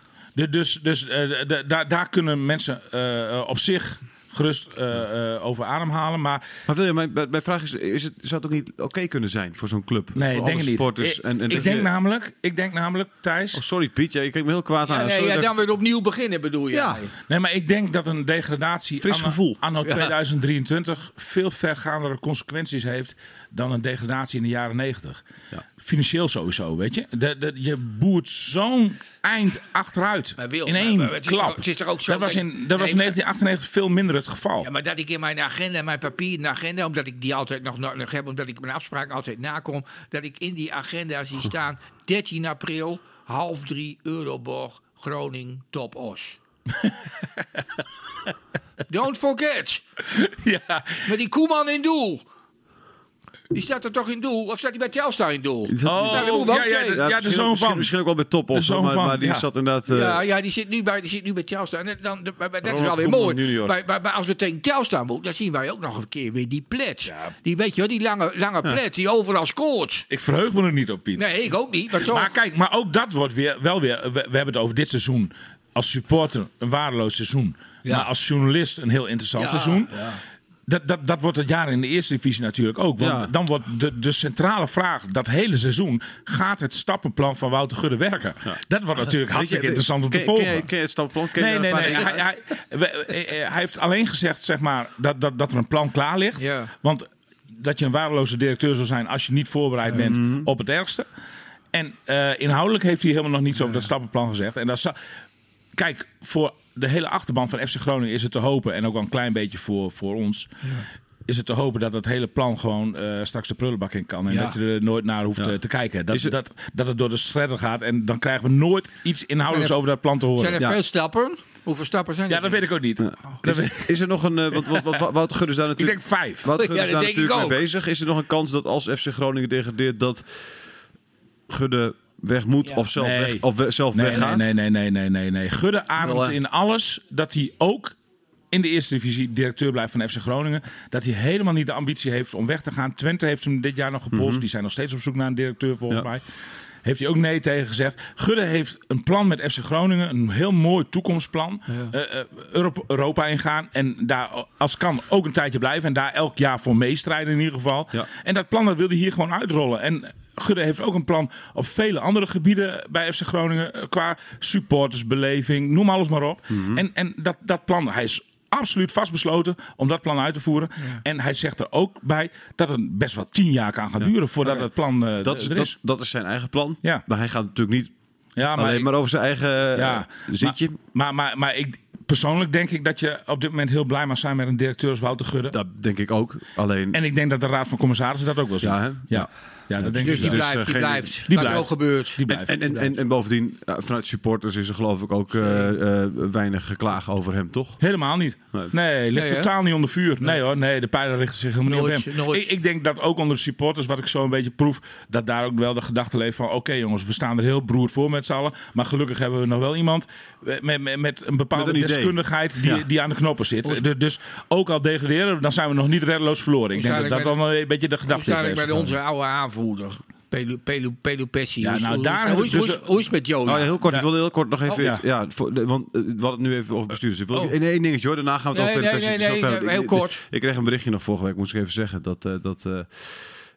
Dus dus eh, daar, daar kunnen mensen eh, op zich gerust eh, eh, over ademhalen. Maar Maar William, mijn, mijn mijn vraag is, is het, zou het ook niet oké kunnen zijn voor zo'n club? nee, voor ik denk alle het niet. en, en ik dat denk, je- namelijk, ik denk namelijk, Thijs... Oh, sorry Piet, ja, je kijkt me heel kwaad ja, aan. nee, ja, dat- dan weer opnieuw beginnen bedoel je. Ja. Nee, maar ik denk dat een degradatie Fris anno, gevoel. anno Ja. 2023 veel vergaandere consequenties heeft dan een degradatie in de jaren 90. Financieel sowieso, weet je. De, de, je boert zo'n eind achteruit Maar Wil, in één maar het is klap. toch- het is toch ook zo dat was in, dat Nee, was in maar- 1998 veel minder het geval. Ja, maar dat ik in mijn agenda, mijn papieren agenda, omdat ik die altijd nog, nog, nog heb, omdat ik mijn afspraken altijd nakom, dat ik in die agenda zie staan 13 april, half drie, Euroborg, Groningen, Top Os. Don't forget. ja, Met die Koeman in doel. Die staat er toch in doel? Of staat hij bij Telstar in doel? Oh, Nou, dat moet wel ja, ja, ja, de misschien, zoon misschien, van. misschien ook wel bij Top of zo, maar, van, maar die ja. zat inderdaad... eh, ja, ja die, zit nu bij, die zit nu bij Telstar. En dan, dan- maar- maar dat is wel weer mooi. junior. Maar, maar, maar als we tegen Telstar moeten, dan zien wij ook nog een keer weer die plet. Die, weet je wel, die lange, lange plet die overal scoort. Ik verheug me er niet op, Piet. Nee, ik ook niet. Maar toch. Maar kijk, maar ook dat wordt weer, wel weer. We, we hebben het over dit seizoen als supporter een waardeloos seizoen. Ja. Maar als journalist een heel interessant Ja, seizoen. ja. Dat, dat, dat wordt het jaar in de eerste divisie natuurlijk ook. Want Ja. dan wordt de, de centrale vraag dat hele seizoen: gaat het stappenplan van Wouter Gudde werken? Dat wordt natuurlijk je, hartstikke interessant om te volgen. Ken, je- ken je het stappenplan? Ken Nee, nee, nee. Hij, hij, eh, eh, hij heeft alleen gezegd zeg maar, dat, dat, dat er een plan klaar ligt. Ja. Want dat je een waardeloze directeur zou zijn als je niet voorbereid bent Mhm. op het ergste. En eh, inhoudelijk heeft hij helemaal nog niets over dat stappenplan gezegd. En dat Kijk, voor de hele achterban van FC Groningen is het te hopen, en ook wel een klein beetje voor, voor ons, is het te hopen dat het hele plan gewoon eh, straks de prullenbak in kan. En Ja. dat je er nooit naar hoeft Ja. eh, te kijken. Dat, het- dat, dat het door de shredder gaat en dan krijgen we nooit iets inhoudelijks er- over dat plan te horen. zijn er Ja. veel stappen? Hoeveel stappen zijn er? Ja, dat weet ik ook niet. Dat Is er nog een... eh, wat, wat, wat, Gudde is daar ik natuurlijk... denk vijf. Gudde is dat daar ik natuurlijk mee bezig. Is er nog een kans dat als FC Groningen degradeert... dat Gudde weg moet of zelf, Nee. weg, of we- zelf Nee, weggaat? nee, nee, nee, nee, nee, nee. Gudde ademt in alles dat hij ook in de eerste divisie directeur blijft van FC Groningen. Dat hij helemaal niet de ambitie heeft om weg te gaan. Twente heeft hem dit jaar nog gepolst. Die zijn nog steeds op zoek naar een directeur volgens Mhm. Ja. mij. Heeft hij ook nee tegen gezegd. Gudde heeft een plan met FC Groningen. Een heel mooi toekomstplan. Eh, eh, Europa, Europa ingaan. En daar als kan ook een tijdje blijven. En daar elk jaar voor meestrijden in ieder geval. Ja. En dat plan dat wil hij hier gewoon uitrollen. En Gudde heeft ook een plan op vele andere gebieden bij FC Groningen. eh, Qua supportersbeleving, noem alles maar op. Mhm. En, en dat, dat plan, hij is absoluut vastbesloten om dat plan uit te voeren. En hij zegt er ook bij dat het best wel tien jaar kan gaan duren voordat het plan eh, Dat is, er dat, is. dat is zijn eigen plan. Ja. Maar hij gaat natuurlijk niet Ja, alleen ik- maar over zijn eigen ja, ja, zitje. Maar, maar, maar ik, persoonlijk denk ik dat je op dit moment heel blij mag zijn met een directeur als Wouter Gudde. Dat denk ik ook. Alleen... En ik denk dat de Raad van Commissarissen dat ook wel ziet. Ja, hè? Ja, ja dat denk Dus ik die wel. Dus, blijft, eh, die geen- blijft. die Wat er blijft. ook gebeurt. Die blijft. En, en, en, en bovendien, ja, vanuit supporters is er geloof ik ook eh, eh, weinig geklaag over hem, toch? Helemaal niet. Nee. Nee, ligt Nee, totaal niet onder vuur. Nee. hoor, nee, de pijlen richten zich helemaal Nooit, niet op hem. nooit. Ik, ik denk dat ook onder de supporters, wat ik zo een beetje proef, dat daar ook wel de gedachte leeft van, oké jongens, we staan er heel broerd voor met z'n allen, maar gelukkig hebben we nog wel iemand met, met, met een bepaalde Met een idee. deskundigheid die, Ja. die aan de knoppen zit. Dus, dus ook al degraderen, dan zijn we nog niet reddeloos verloren. Ik denk dat dat dan een beetje de gedachte is. bij onze oude aanvoerder? Pelu, Pelu, Pelu Pessi. Ja, hoe, is- nou, hoe, daar hoe, is, dus hoe, is, hoe is het met Joey? Oh, ja, heel kort. Ik wilde heel kort nog even... Oh, ja. ja. voor, de- want eh, we hadden het nu even over bestuurders. Ik wil Oh. één één dingetje hoor. Daarna gaan we het Nee, ook nee, met nee, nee, heel ik- kort. Ik, ik kreeg een berichtje nog vorige week, moest ik even zeggen. Dat, eh, dat eh,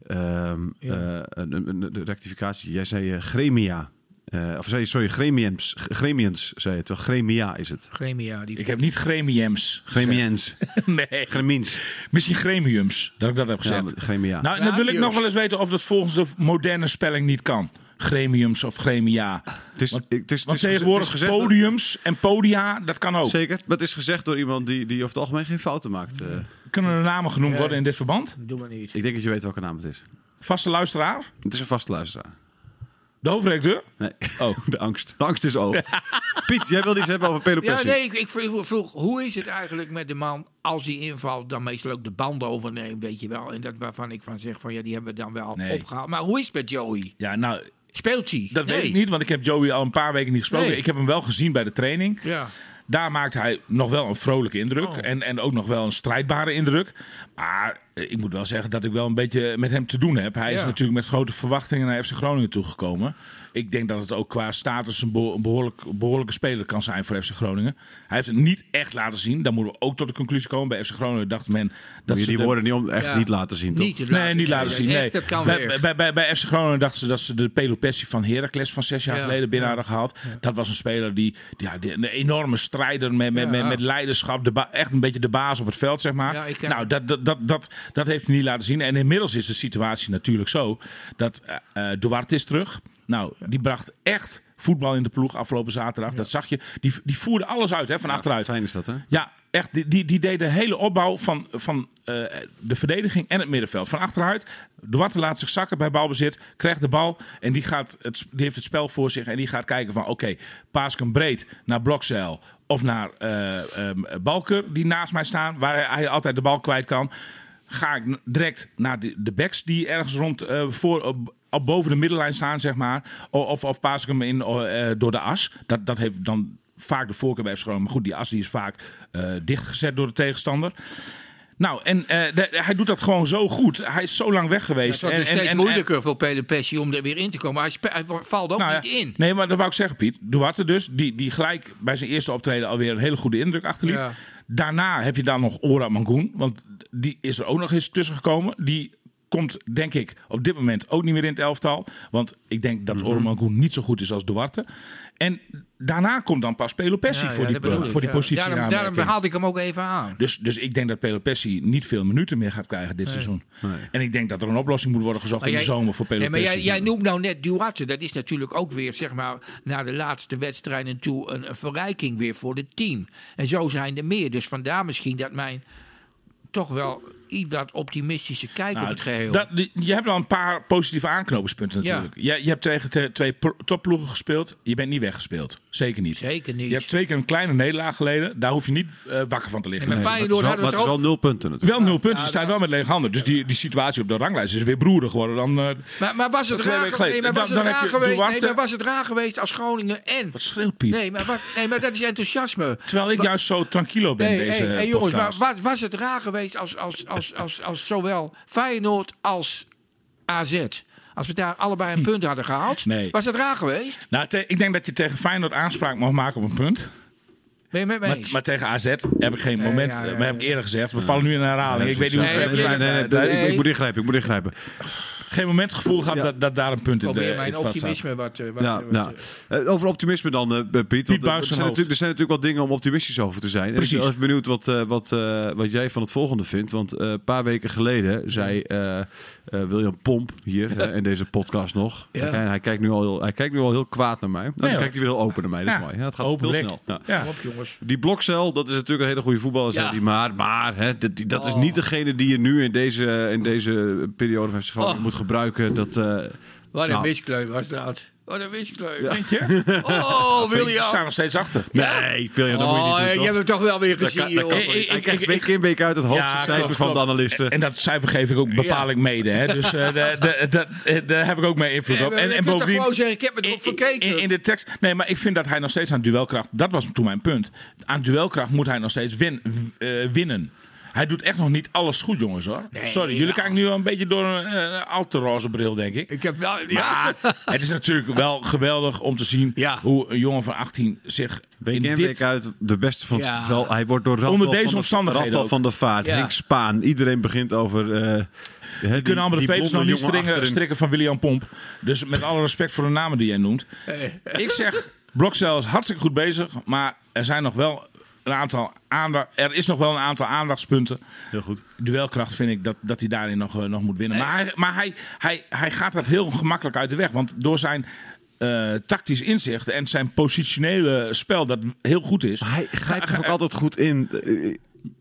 ehm, eh, een, een, een- de rectificatie. Jij zei eh, gremia. Eh, of zei je, sorry, gremiums. Gremiens, zei je toch? Gremia is het. Gremia. Die Ik heb niet gremiums. gezegd. Gremiens. nee. Gremiens. Misschien gremiums, dat ik dat heb Ja, gezegd. maar gremia. Nou, dan wil ik nog wel eens weten of dat volgens de moderne spelling niet kan. Gremiums of gremia. het is, want- het is, het Want is tegenwoordig het is gezegd door- podiums en podia, dat kan ook. Zeker. Maar het is gezegd door iemand die, die over het algemeen geen fouten maakt. eh. Kunnen er namen genoemd worden in dit verband? Doe maar niet. ik denk dat je weet welke naam het is. Vaste luisteraar? Het is een vaste luisteraar. De hoofdredacteur? Nee. Oh. De angst. De angst is over. Piet, jij wilde iets hebben over Pedro Ja, nee, ik, ik vroeg, vroeg, hoe is het eigenlijk met de man als die invalt, dan meestal ook de banden overneemt, weet je wel. En dat waarvan ik van zeg van ja, die hebben we dan wel Nee. opgehaald. Maar hoe is het met Joey? Ja, nou, Speelt hij? dat Nee. weet ik niet, want ik heb Joey al een paar weken niet gesproken. Nee. Ik heb hem wel gezien bij de training. Ja. Daar maakt hij nog wel een vrolijke indruk. Oh. En, en ook nog wel een strijdbare indruk. Maar ik moet wel zeggen dat ik wel een beetje met hem te doen heb. Hij is natuurlijk met grote verwachtingen naar FC Groningen toegekomen. Ik denk dat het ook qua status een, beho- een behoorlijk, behoorlijke speler kan zijn voor FC Groningen. Hij heeft het niet echt laten zien. Dan moeten we ook tot de conclusie komen. Bij FC Groningen dacht men dat Moet je ze die de- woorden niet om, echt Ja. niet laten zien, toch? Niet Nee, niet laten zien. Nee. bij, bij, bij, bij FC Groningen dachten ze dat ze de Pelopessi van Heracles van zes jaar Ja. geleden binnen Ja. hadden gehaald. Dat was een speler die, die, ja, die- een enorme strijder met, met, Ja. met, met leiderschap. De ba- echt een beetje de baas op het veld, zeg maar. Ja, ik ken nou, dat, dat, dat, dat, dat heeft hij niet laten zien. En inmiddels is de situatie natuurlijk zo dat eh, Duarte is terug. Nou, die bracht echt voetbal in de ploeg afgelopen zaterdag. Dat zag je. Die, die voerde alles uit hè, van achteruit. Fijn is dat, hè? Ja, echt. Die, die, die deed de hele opbouw van, van eh, de verdediging en het middenveld. Van achteruit. Duarte laat zich zakken bij balbezit. Krijgt de bal. En die, gaat het, die heeft het spel voor zich. En die gaat kijken van oké, paas ik hem breed naar Blokzeil. Of naar Balker die naast mij staan. Waar hij altijd de bal kwijt kan. Ga ik direct naar de, de backs die ergens rond eh, voor, op, op boven de middenlijn staan, zeg maar. Of, of paas ik hem in eh, door de as. Dat, dat heeft dan vaak de voorkeur bij Groningen. Maar goed, die as die is vaak dichtgezet door de tegenstander. Nou, en de- hij doet dat gewoon zo goed. Hij is zo lang weg Het geweest. wordt En- en- steeds en- moeilijker voor Pessi om er weer in te komen. Hij, hij valt ook nou ja, niet in. Nee, maar dat wou ik zeggen, Piet. Duarte dus, die, die gelijk bij zijn eerste optreden alweer een hele goede indruk achterliet. Ja. Daarna heb je dan nog Ora Mangoen, want die is er ook nog eens tussen gekomen. Die komt, denk ik, op dit moment ook niet meer in het elftal. Want ik denk dat Ora Mangoen niet zo goed is als Duarte. En daarna komt dan pas Pelopessi Ja, voor, ja, die, voor die ja. positie. Daarom, daarom haalde ik hem ook even aan. Dus, dus ik denk dat Pelopessi niet veel minuten meer gaat krijgen dit seizoen. En ik denk dat er een oplossing moet worden gezocht Maar in de zomer voor Nee, Pelopessi. maar jij, jij noemt nou net Duarte. Dat is natuurlijk ook weer, zeg maar, naar de laatste wedstrijden toe een, een verrijking weer voor het team. En zo zijn er meer. Dus vandaar misschien dat mijn toch wel iets wat optimistische kijk Nou, op het geheel. dat- je hebt al een paar positieve aanknopingspunten Ja. natuurlijk. Je, je hebt tegen te- twee topploegen gespeeld. Je bent niet weggespeeld. Zeker niet. Zeker niet. Je hebt twee keer een kleine nederlaag geleden. Daar hoef je niet eh, wakker van te liggen. Nee, maar Nee. Het is wel, maar we het is wel ook. nul punten natuurlijk. Wel nul punten. Je staat wel met lege handen. Dus die, die situatie op de ranglijst is weer broeder geworden dan... eh, Maar, maar was het Twee raar, weken geweest, geleden. nee, maar was Dan- het raar geweest? Nee, Duarte. maar was het raar geweest als Groningen en... wat schreeuwt Piet? Nee, maar, wat, nee, maar dat is enthousiasme. Terwijl ik juist zo tranquilo ben Nee, deze hey, hey, jongens, maar wat, was het raar geweest als, als, als, als, als zowel Feyenoord als AZ... Als we daar allebei een punt hadden gehaald, Hm. Nee. was het raar geweest? Nou, ik denk dat je tegen Feyenoord aanspraak mag maken op een punt. Ben je met me Maar, eens? maar tegen AZ heb ik geen moment... ja, ja, maar heb ik eerder gezegd. We vallen nu in een herhaling. ik weet niet hoe ver we zijn. Nee, eh. Ik moet ingrijpen, ik moet ingrijpen. Geen moment het gevoel gehad Ja. dat, dat daar een punt in de, mijn het optimisme wat... eh, wat, Ja, wat, nou, eh, eh, over optimisme dan, eh, Piet. Want, Piet er, zijn natuurlijk, er zijn natuurlijk wel dingen om optimistisch over te zijn. En Precies. ik ben even benieuwd wat, eh, wat, eh, wat jij van het volgende vindt. Want eh, een paar weken geleden zei eh, eh, William Pomp hier in deze podcast nog. Hij, hij kijkt nu al heel, hij kijkt nu al heel kwaad naar mij. Nou, dan hoor. kijkt hij weer heel open naar mij. Dat is Ja, mooi. Ja, dat gaat open heel snel. Ja. Jongens. Die blokcel, dat is natuurlijk een hele goede voetballer. Ja. hij. Maar, maar hè, dat, die- dat is Oh. niet degene die je nu in deze, in deze periode van Groningen Oh. moet gebruiken. Dat, eh, Wat een Nou. miskleun was dat. Wat een miskleun. Vind je? Oh, We William. staan nog steeds achter. nee, veel je, dat moet je niet Oh, doen, je hebt hem toch wel weer Dat gezien, kan- dat kan joh. niet. Hij ik- krijgt ik- week in week uit het hoogste Ja, cijfer klopt, van de analisten. En dat cijfer geef ik ook bepaal ik mede. Hè? Dus eh, de- de- de- de- daar heb ik ook mee invloed Nee, op. En, bovendien... gewoon zeggen, ik heb het in- verkeken. In, in de tekst. Nee, maar ik vind dat hij nog steeds aan duelkracht. Dat was toen mijn punt. Aan duelkracht moet hij nog steeds eh, winnen. Hij doet echt nog niet alles goed, jongens hoor. Nee, Sorry, jullie nou. kijken nu wel een beetje door een eh, al te roze bril, denk ik. Ik heb wel... Ja. Maar het is natuurlijk wel geweldig om te zien Ja. hoe een jongen van 18 zich Week in in, dit... week uit de beste van het Ja. Hij wordt door Onder deze van de- omstandigheden ook. van der Vaart, Ja. Henk Spaan. Iedereen begint over... eh hè, die, kunnen allemaal de veters nog niet strikken, achterin. strikken van William Pomp. Dus met alle respect voor de namen die jij noemt. Ik zeg, Blokcel is hartstikke goed bezig. Maar er zijn nog wel een aantal aandacht, er is nog wel een aantal aandachtspunten. Heel goed. Duelkracht vind ik dat, dat hij daarin nog, eh, nog moet winnen. Maar, hij, maar hij, hij, hij gaat dat heel gemakkelijk uit de weg. Want door zijn eh, tactisch inzicht en zijn positionele spel, dat heel goed is. Hij grijpt Ga- er ook altijd goed in.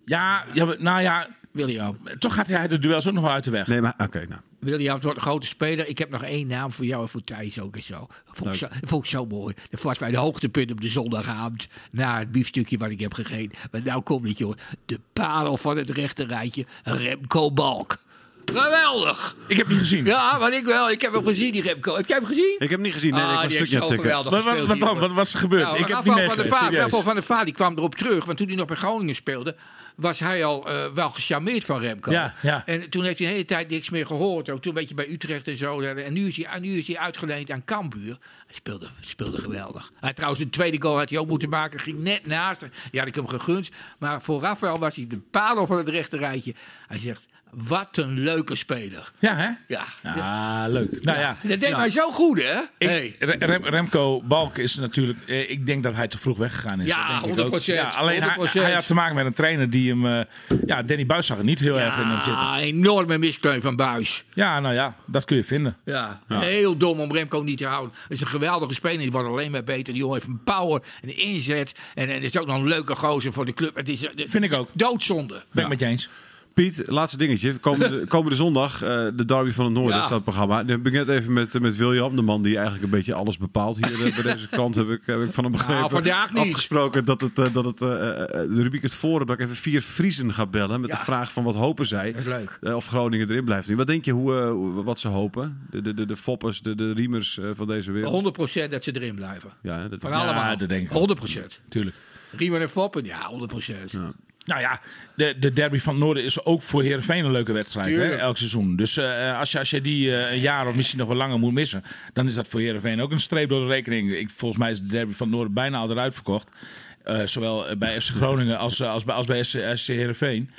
Ja, ja, we- nou ja, William. toch gaat hij de duels ook nog wel uit de weg. Nee, maar oké. nou. William wordt een grote speler. Ik heb nog één naam voor jou en voor Thijs ook en zo. Vond ik zo, vond ik zo mooi. Dat was bij de hoogtepunt op de zondagavond. Na het biefstukje wat ik heb gegeten. Maar nou komt het, joh. De parel van het rechte rijtje. Remco Balk. Geweldig. Ik heb niet gezien. Ja, maar ik wel. Ik heb hem gezien, die Remco. Heb jij hem gezien? Ik heb hem niet gezien. Nee, Ah, ik was een stukje aan het Wat, wat, was er gebeurd? Nou, ik heb niet van Vaart. Rafael van der Vaart, die kwam erop terug. Want toen hij nog bij Groningen speelde, was hij al eh, wel gecharmeerd van Remco. Ja, ja. En toen heeft hij een hele tijd niks meer gehoord. Ook toen een beetje bij Utrecht en zo. En nu is hij, nu is hij uitgeleend aan Cambuur. Hij speelde, speelde geweldig. Hij trouwens, een tweede goal had hij ook moeten maken. Ging net naast. Die had ik hem gegund. Maar voor Rafael was hij de parel van het rechte rijtje. Hij zegt, wat een leuke speler. Ja, hè? Ja, Ah, leuk. Nou ja. dat deed mij zo goed, hè? Ik, hey. Re- Rem- Remco Balk is natuurlijk. eh, ik denk dat hij te vroeg weggegaan is. Ja, Dat denk ik ook. 100%, Ja, alleen hij, 100%. hij had te maken met een trainer die hem. eh, ja, Danny Buis zag er niet heel erg in hem zitten. Ah, enorme miskleun van Buis. Ja, nou ja, dat kun je vinden. Ja, heel dom om Remco niet te houden. Het is een geweldige speler. Die wordt alleen maar beter. Die jongen heeft een power, een inzet. En, en is ook nog een leuke gozer voor de club. Het is, eh, Vind ik ook. Doodzonde. Ben ik met je eens. Piet, laatste dingetje. Komende, komende zondag, eh, de derby van het Noorden, Ja. staat het programma. Nu heb ik net even met, met William, de man die eigenlijk een beetje alles bepaalt hier eh, bij deze kant, heb ik, heb ik van hem begrepen. Nou. Afgesproken dat, het, eh, dat het, de rubriek het forum, dat ik even vier Friesen ga bellen met Ja. de vraag van wat hopen zij. Dat is leuk. of Groningen erin blijft. Wat denk je hoe, wat ze hopen? De, de, de, de foppers, de, de riemers van deze wereld? 100% dat ze erin blijven. Ja, dat, Van Ja, allemaal. dat denk ik. 100%. Tuurlijk. Riemen en Foppen, ja, 100%. Nou ja, de, de derby van het Noorden is ook voor Heerenveen een leuke wedstrijd. Hè, elk seizoen. Dus eh, als, je, als je die eh, een jaar of misschien nog wel langer moet missen... dan is dat voor Heerenveen ook een streep door de rekening. Ik, volgens mij is de derby van het Noorden bijna al eruit verkocht. Eh, zowel bij FC Groningen als, als, bij, als bij SC, Heerenveen.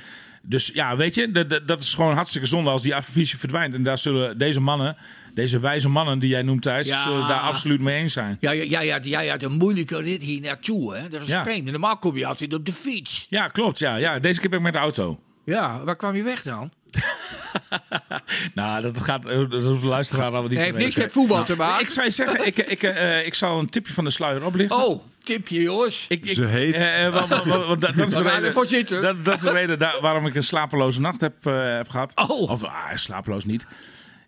Dus ja, weet je, dat- dat- is gewoon hartstikke zonde als die affiche verdwijnt. En daar zullen deze mannen, deze wijze mannen die jij noemt Thijs... Ja. zullen daar absoluut mee eens zijn. Ja, ja, jij, had, jij had een moeilijke rit hier naartoe, hè? Dat is Ja. vreemd. Normaal kom je altijd op de fiets. Ja, klopt. Ja, ja. Deze keer ben ik met de auto. Ja, waar kwam je weg dan? Nou, dat gaat eh, dat hoeft de luisteraar allemaal niet Nee, te heeft niks weten. met voetbal te maken. Ik zou je zeggen, ik, ik, eh, ik zal een tipje van de sluier oplichten. Oh, tipje, jongens. Ik, ik, Ze heet. eh, eh, want- want- want- want dat, dat is de gaan reden, dat, dat is de reden waarom ik een slapeloze nacht heb, eh, heb gehad. Oh. Of ah, slapeloos niet.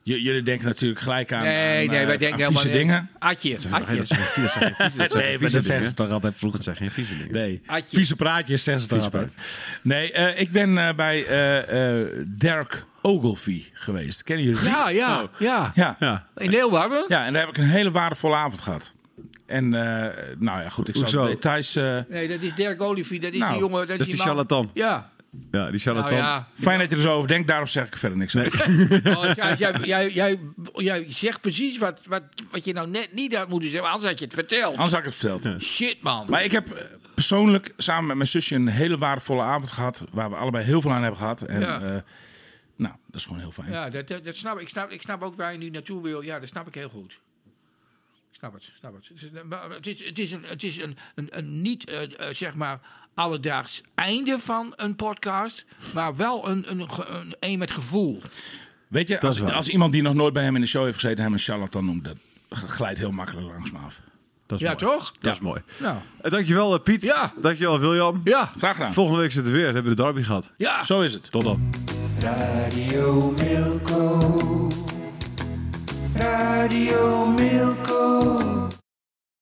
J- jullie denken natuurlijk gelijk aan, nee, aan, nee, eh, wij denken aan helemaal dingen. Atje, Nee, atje. dat zijn geen vieze- dat Nee, maar zeggen ze toch altijd vroeger. Dat zijn geen vieze dingen. Nee, Atje. vieze praatjes zeggen ze toch altijd. Nee, eh, ik ben eh, bij eh, eh, Dirk Ogilvie geweest. Kennen jullie die? Ja, ja, Oh. ja. Ja. Ja. In Leeuwarden? Ja, en daar heb ik een hele waardevolle avond gehad. En eh, nou ja, goed, ik zal Hoezo? de details... eh, Nee, dat is Dirk Olivier. Dat is Nou, die jongen. Dat, dat is die man- charlatan. Ja. Ja, die charlatan. Nou ja. fijn dat je er zo over denkt, daarom zeg ik er verder niks over. Oh, ja, jij, jij, jij, jij zegt precies wat, wat, wat je nou net niet had moeten zeggen. Anders had je het verteld. Anders had ik het verteld. Shit, man. Maar ik heb eh, persoonlijk samen met mijn zusje een hele waardevolle avond gehad. Waar we allebei heel veel aan hebben gehad. En Ja. eh, nou, dat is gewoon heel fijn. Ja, dat, dat, dat snap ik. Ik snap, ik snap ook waar je nu naartoe wil. Ja, dat snap ik heel goed. Ik snap het, snap het. Het is, het is, een, het is een, een, een niet, eh, zeg maar, alledaags einde van een podcast. Maar wel een, een, een, een met gevoel. Weet je, als, als iemand die nog nooit bij hem in de show heeft gezeten hem een charlatan noemt, dat glijdt heel makkelijk langs me af. Dat is Ja, mooi. toch? Dat is mooi. Nou, Eh, dankjewel eh, Piet. Ja. Dankjewel William. ja. Graag gedaan. Volgende week zitten we weer. Hebben we de derby gehad. Ja. Zo is het. Tot dan. Radio Milko. Radio Milko.